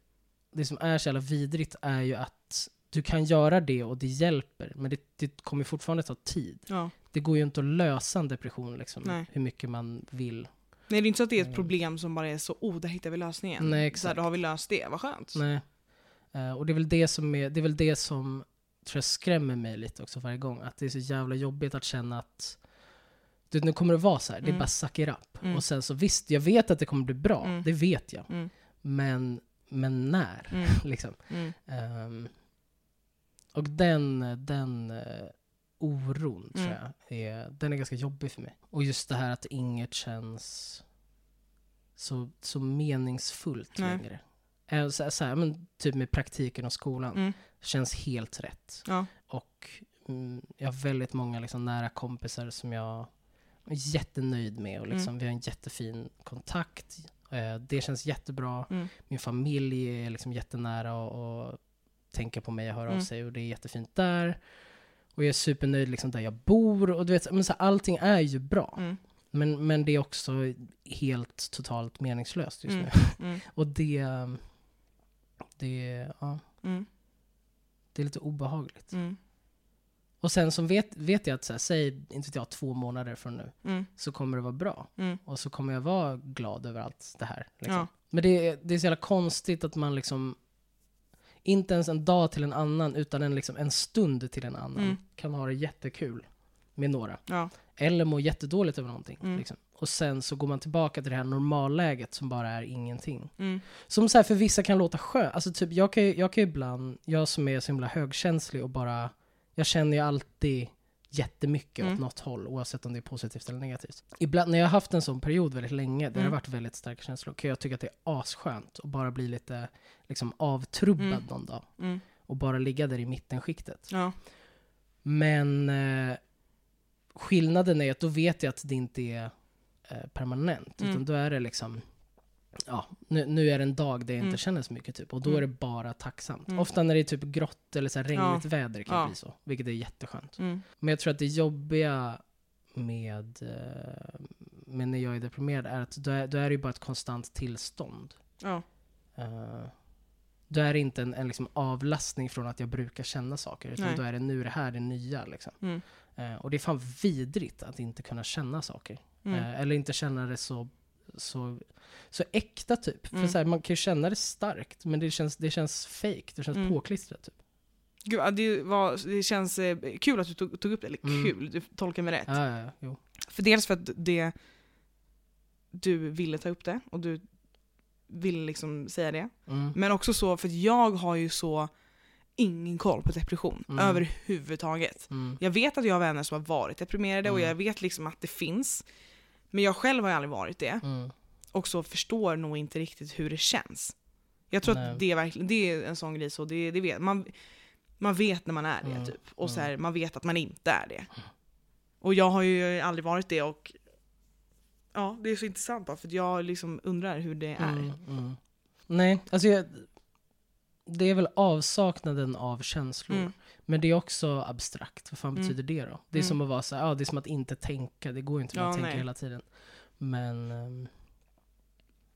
det som är så jävla vidrigt är ju att du kan göra det och det hjälper, men det, det kommer fortfarande ta tid. Ja. Det går ju inte att lösa en depression liksom, hur mycket man vill. Nej det är inte så att det är ett Mm. problem som bara är så, oh där hittar vi lösningen. Nej, Så här, exakt. då har vi löst det, vad skönt. Nej. Eh, och det är väl det som, är, det är väl det som tror jag skrämmer mig lite också varje gång. Att det är så jävla jobbigt att känna att du, vet, nu kommer det vara så här, det är Mm. bara suck it up. Mm. Och sen så visst, jag vet att det kommer bli bra, Mm. det vet jag. Mm. Men, men när? Mm. liksom. Mm. Ehm, och den, den eh, oron tror Mm. jag, är, den är ganska jobbig för mig. Och just det här att inget känns så, så meningsfullt Nej. längre. Eh, Så, så här, men, typ med praktiken och skolan, Mm. känns helt rätt. Ja. Och mm, jag har väldigt många liksom, nära kompisar som jag är jättenöjd med och liksom, Mm. vi har en jättefin kontakt. Eh, det känns jättebra. Mm. Min familj är liksom jättenära och, och tänker på mig och hör av Mm. sig och det är jättefint där. Och jag är supernöjd liksom där jag bor och du vet, men så här, allting är ju bra. Mm. Men, men det är också helt totalt meningslöst just Mm. nu. Mm. Och det, det, ja, Mm. det är lite obehagligt. Mm. Och sen så vet, vet jag att, så här, säg inte jag, två månader från nu, Mm. så kommer det vara bra. Mm. Och så kommer jag vara glad över allt det här. Liksom. Ja. Men det är, det är så jävla konstigt att man liksom, inte ens en dag till en annan, utan en, liksom, en stund till en annan, Mm. kan ha det jättekul med några. Ja. Eller må jättedåligt över någonting. Mm. Liksom. Och sen så går man tillbaka till det här normalläget som bara är ingenting. Mm. Som så här för vissa kan låta skönt. Alltså typ, jag kan, jag kan ibland, jag som är så himla högkänslig och bara, jag känner ju alltid jättemycket Mm. åt något håll, oavsett om det är positivt eller negativt. Ibland, när jag har haft en sån period väldigt länge, där det Mm. har varit väldigt starka känslor, kan jag tycka att det är asskönt att bara bli lite liksom, avtrubbad Mm. någon dag. Mm. Och bara ligga där i mittenskiktet. Ja. Men eh, skillnaden är att då vet jag att det inte är eh, permanent. Mm. Utan då är det liksom, ja, nu, nu är det en dag där jag inte Mm. känner så mycket typ. Och då Mm. är det bara tacksamt. Mm. Ofta när det är typ grått eller så regnigt väder kan Ja. det bli så. Vilket är jätteskönt. Mm. Men jag tror att det jobbiga med, eh, med när jag är deprimerad är att då är, då är det ju bara ett konstant tillstånd. Ja. Uh, då är det inte en, en liksom avlastning från att jag brukar känna saker, utan Nej. då är det nu det här det nya. Liksom. Eh, och det är fan vidrigt att inte kunna känna saker. Eh, eller inte känna det så, så, så äkta typ. Mm. För så här, man kan ju känna det starkt, men det känns, det känns fake, det känns Mm. påklistrat. Typ. Gud, det, var, det känns eh, kul att du tog, tog upp det, eller Mm. kul, du tolkar mig rätt. Ja, ja, ja. För dels för att det, du ville ta upp det och du ville liksom säga det. Mm. Men också så för att jag har ju så ingen koll på depression Mm. överhuvudtaget. Mm. Jag vet att jag har vänner som har varit deprimerade och Mm. jag vet liksom att det finns. Men jag själv har ju aldrig varit det. Mm. Och så förstår nog inte riktigt hur det känns. Jag tror Nej. att det är, verkligen, det är en sån grej så, det, det vet man. Man vet när man är det Mm, typ. Och så mm. här, man vet att man inte är det. Och jag har ju aldrig varit det och ja, det är så intressant bara för jag liksom undrar hur det är. Mm, mm. Nej, alltså jag, det är väl avsaknaden av känslor. Mm. Men det är också abstrakt. Vad fan Mm. betyder det då? Det är Mm. som att vara så här, ja, det är som att inte tänka. Det går ju inte Ja, att tänka hela tiden. Men, ehm,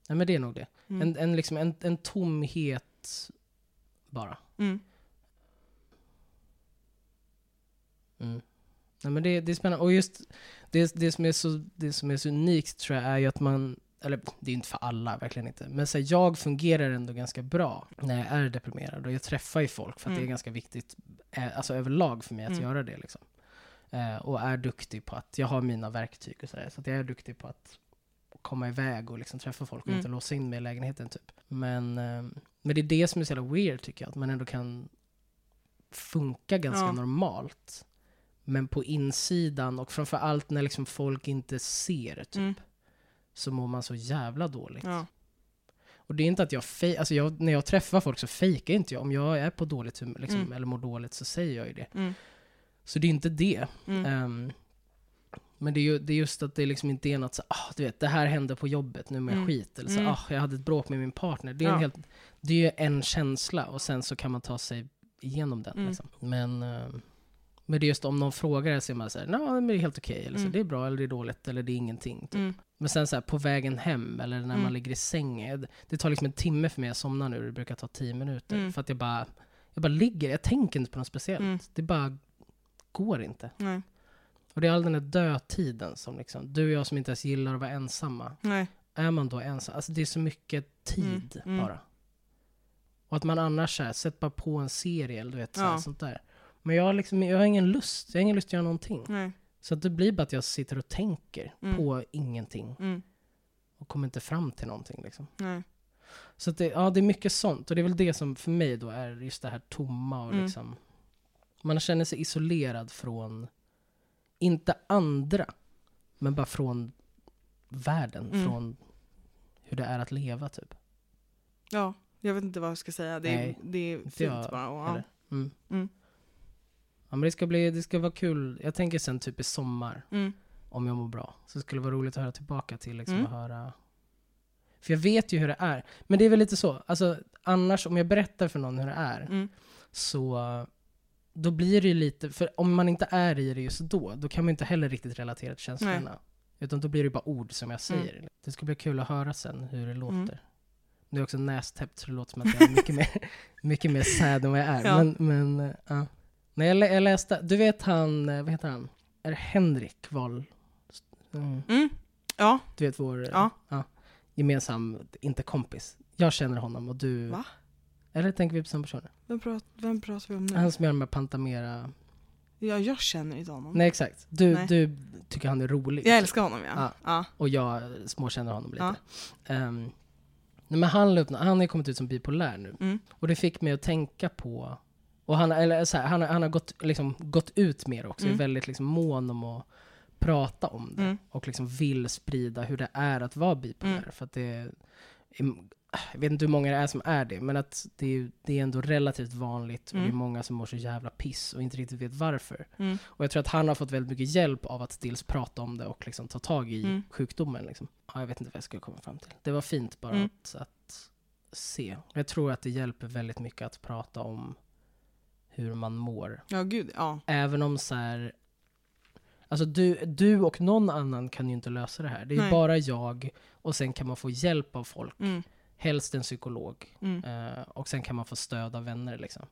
nej men det är nog det. Mm. En, en, liksom, en, en tomhet bara. Mm. Mm. Nej, men det, det är spännande. Och just det, det, som är så, det som är så unikt tror jag är ju att man, eller det är inte för alla, verkligen inte. Men så här, jag fungerar ändå ganska bra när jag är deprimerad. Och jag träffar ju folk för att det är Mm. ganska viktigt, alltså överlag för mig att Mm. göra det. Liksom. Eh, och är duktig på att, jag har mina verktyg och sådär. Så att jag är duktig på att komma iväg och liksom träffa folk och Mm. inte låsa in mig i lägenheten typ. Men, eh, men det är det som är så jävla weird tycker jag. Att man ändå kan funka ganska Ja. normalt. Men på insidan och framför allt när liksom folk inte ser typ. Mm. Så mår man så jävla dåligt. Ja. Och det är inte att jag, fej- alltså jag när jag träffar folk så fejkar inte jag. Om jag är på dåligt humör liksom, Mm. eller mår dåligt så säger jag ju det. Mm. Så det är inte det. Mm. Ehm, men det är, ju, det är just att det liksom inte är något så ah, du vet, det här hände på jobbet, nu mår jag Mm. skit. Eller så, Mm. ah, jag hade ett bråk med min partner. Det är, Ja. en helt, det är ju en känsla och sen så kan man ta sig igenom den. Mm. Liksom. Men, ehm, men det är just om någon frågar det så är man såhär, nej men det är helt okej. Eller så, Mm. det är bra eller det är dåligt eller det är ingenting. Typ. Mm. Men sen så här, på vägen hem eller när man Mm. ligger i sängen. Det tar liksom en timme för mig att somna nu. Det brukar ta tio minuter. Mm. För att jag bara, jag bara ligger. Jag tänker inte på något speciellt. Mm. Det bara går inte. Nej. Och det är all den där dödtiden som liksom, du och jag som inte ens gillar att vara ensamma. Nej. Är man då ensam? Alltså det är så mycket tid Mm, mm. bara. Och att man annars så här, sätt bara på en serie eller du vet, så här, Ja. sånt där. Men jag har, liksom, jag har ingen lust. Jag har ingen lust att göra någonting. Nej. Så att det blir bara att jag sitter och tänker Mm. på ingenting. Mm. Och kommer inte fram till någonting liksom. Nej. Så att det, ja, det är mycket sånt. Och det är väl det som för mig då är just det här tomma och Mm. liksom... Man känner sig isolerad från, inte andra, men bara från världen. Mm. Från hur det är att leva typ. Ja, jag vet inte vad jag ska säga. Det är, Nej, det är fint jag bara. Och, ja. Mm. Mm. Ja, men det ska, bli, det ska vara kul. Jag tänker sen typ i sommar, Mm. om jag mår bra. Så skulle det vara roligt att höra tillbaka till liksom, Mm. höra... För jag vet ju hur det är. Men det är väl lite så, alltså annars om jag berättar för någon hur det är, Mm. så då blir det ju lite, för om man inte är i det just då, då kan man inte heller riktigt relatera till känslorna. Utan då blir det bara ord som jag säger. Det ska bli kul att höra sen hur det låter. Mm. Nu är jag också nästäppt så det låter som att jag är mycket mer, mycket mer sad än vad jag är. Ja. Men, men eh, ja. När jag, lä- jag läste, du vet han, eh, vad heter han? Är det Henrik Wahl? Mm. Mm. Ja. Du vet vår eh, Ja. gemensam, inte kompis. Jag känner honom och du... Va? Eller tänker vi på samma person? Vem, prat, vem pratar vi om nu? Han som gör de här Pantamera... Ja, jag känner inte honom. Nej exakt. Du, Nej. du tycker han är rolig. Jag älskar honom ja. Ja. ja. Och jag småkänner honom lite. Ja. Nej, men han, han har kommit ut som bipolär nu. Mm. Och det fick mig att tänka på... Och han, eller så här, han, han har gått, liksom, gått ut mer också. Mm. Är väldigt liksom, mån om att prata om det. Mm. Och liksom vill sprida hur det är att vara bipolär. Mm. För att det jag vet inte hur många det är som är det, men att det är, det är ändå relativt vanligt. Och det är Mm. många som mår så jävla piss och inte riktigt vet varför. Mm. Och jag tror att han har fått väldigt mycket hjälp av att dels prata om det och liksom ta tag i Mm. sjukdomen. Liksom. Ja, jag vet inte vad jag skulle komma fram till. Det var fint bara att, att se. Jag tror att det hjälper väldigt mycket att prata om hur man mår. Ja, gud. Ja. Även om så här, Alltså du, du och någon annan kan ju inte lösa det här. Det är Nej. bara jag och sen kan man få hjälp av folk. Mm. Helst en psykolog. Mm. Eh, och sen kan man få stöd av vänner liksom.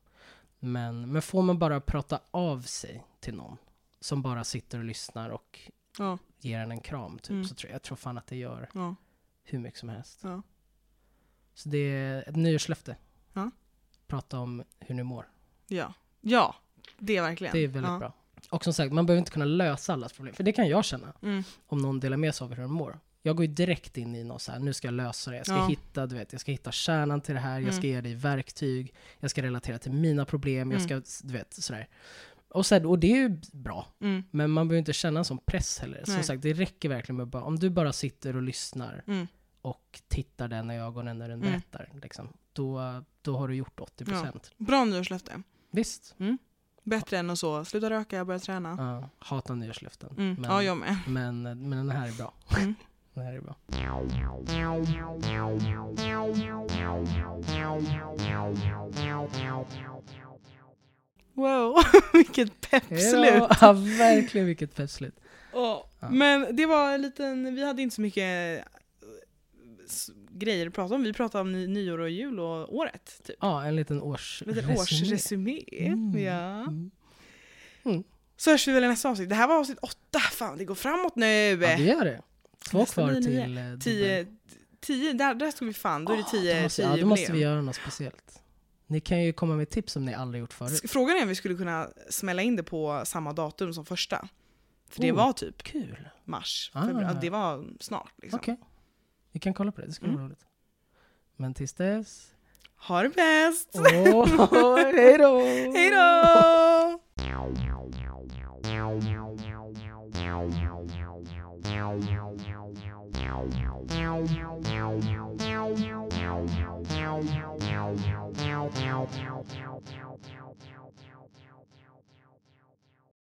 Men, men får man bara prata av sig till någon som bara sitter och lyssnar och Ja. ger en en kram typ, Mm. så tror jag, jag tror fan att det gör Ja. hur mycket som helst. Ja. Så det är ett nyårslöfte. Prata om hur ni mår. Ja. Ja. Det är verkligen. Det är väldigt ja. bra. Och som sagt, man behöver inte kunna lösa allas problem. För det kan jag känna, Mm. om någon delar med sig av hur de mår. Jag går ju direkt in i något så här, nu ska jag lösa det. Jag ska Ja. hitta, du vet, jag ska hitta kärnan till det här. Jag ska Mm. ge dig verktyg. Jag ska relatera till mina problem. Jag Mm. ska, du vet, sådär. Och, sen, och det är ju bra. Mm. Men man behöver inte känna en sån press heller. Som Nej. sagt, det räcker verkligen med bara, om du bara sitter och lyssnar Mm. och tittar den i ögonen när den Mm. berättar, liksom, då, då har du gjort 80%. Bra nyårslöfte. Visst. Bättre än att så, sluta röka, börja träna. Ja, hatar nyårslöften. Mm. Men, Ja, jag med. men, men den här är bra. Mm. Den här är bra. Wow, vilket peppslut! Hejdå. Ja, verkligen vilket festligt. Ja. Ja. Men det var en liten, vi hade inte så mycket eh, grejer att prata om. Vi pratade om ny, nyår och jul och året. Typ. Ja, en liten års En liten årsresumé. Mm. Ja. Mm. Så hörs vi väl i nästa avsnitt. Det här var avsnitt åtta. Fan, det går framåt nu! Ja, det gör det. Två kvar till eh, Tio, tio där, där stod vi fan. Då är det tio, Då måste, tio ja, då måste vi göra något speciellt. Ni kan ju komma med tips som ni aldrig gjort förut. Frågan är om vi skulle kunna smälla in det på samma datum som första. För det Oh. var typ Kul. mars. Ah. Februari. Det var snart. Liksom. Okej. Vi kan kolla på det, det skulle vara Mm. roligt. Men tills dess... Ha det bäst! Åh, hej då! Hej då! Meow meow meow meow meow meow meow meow meow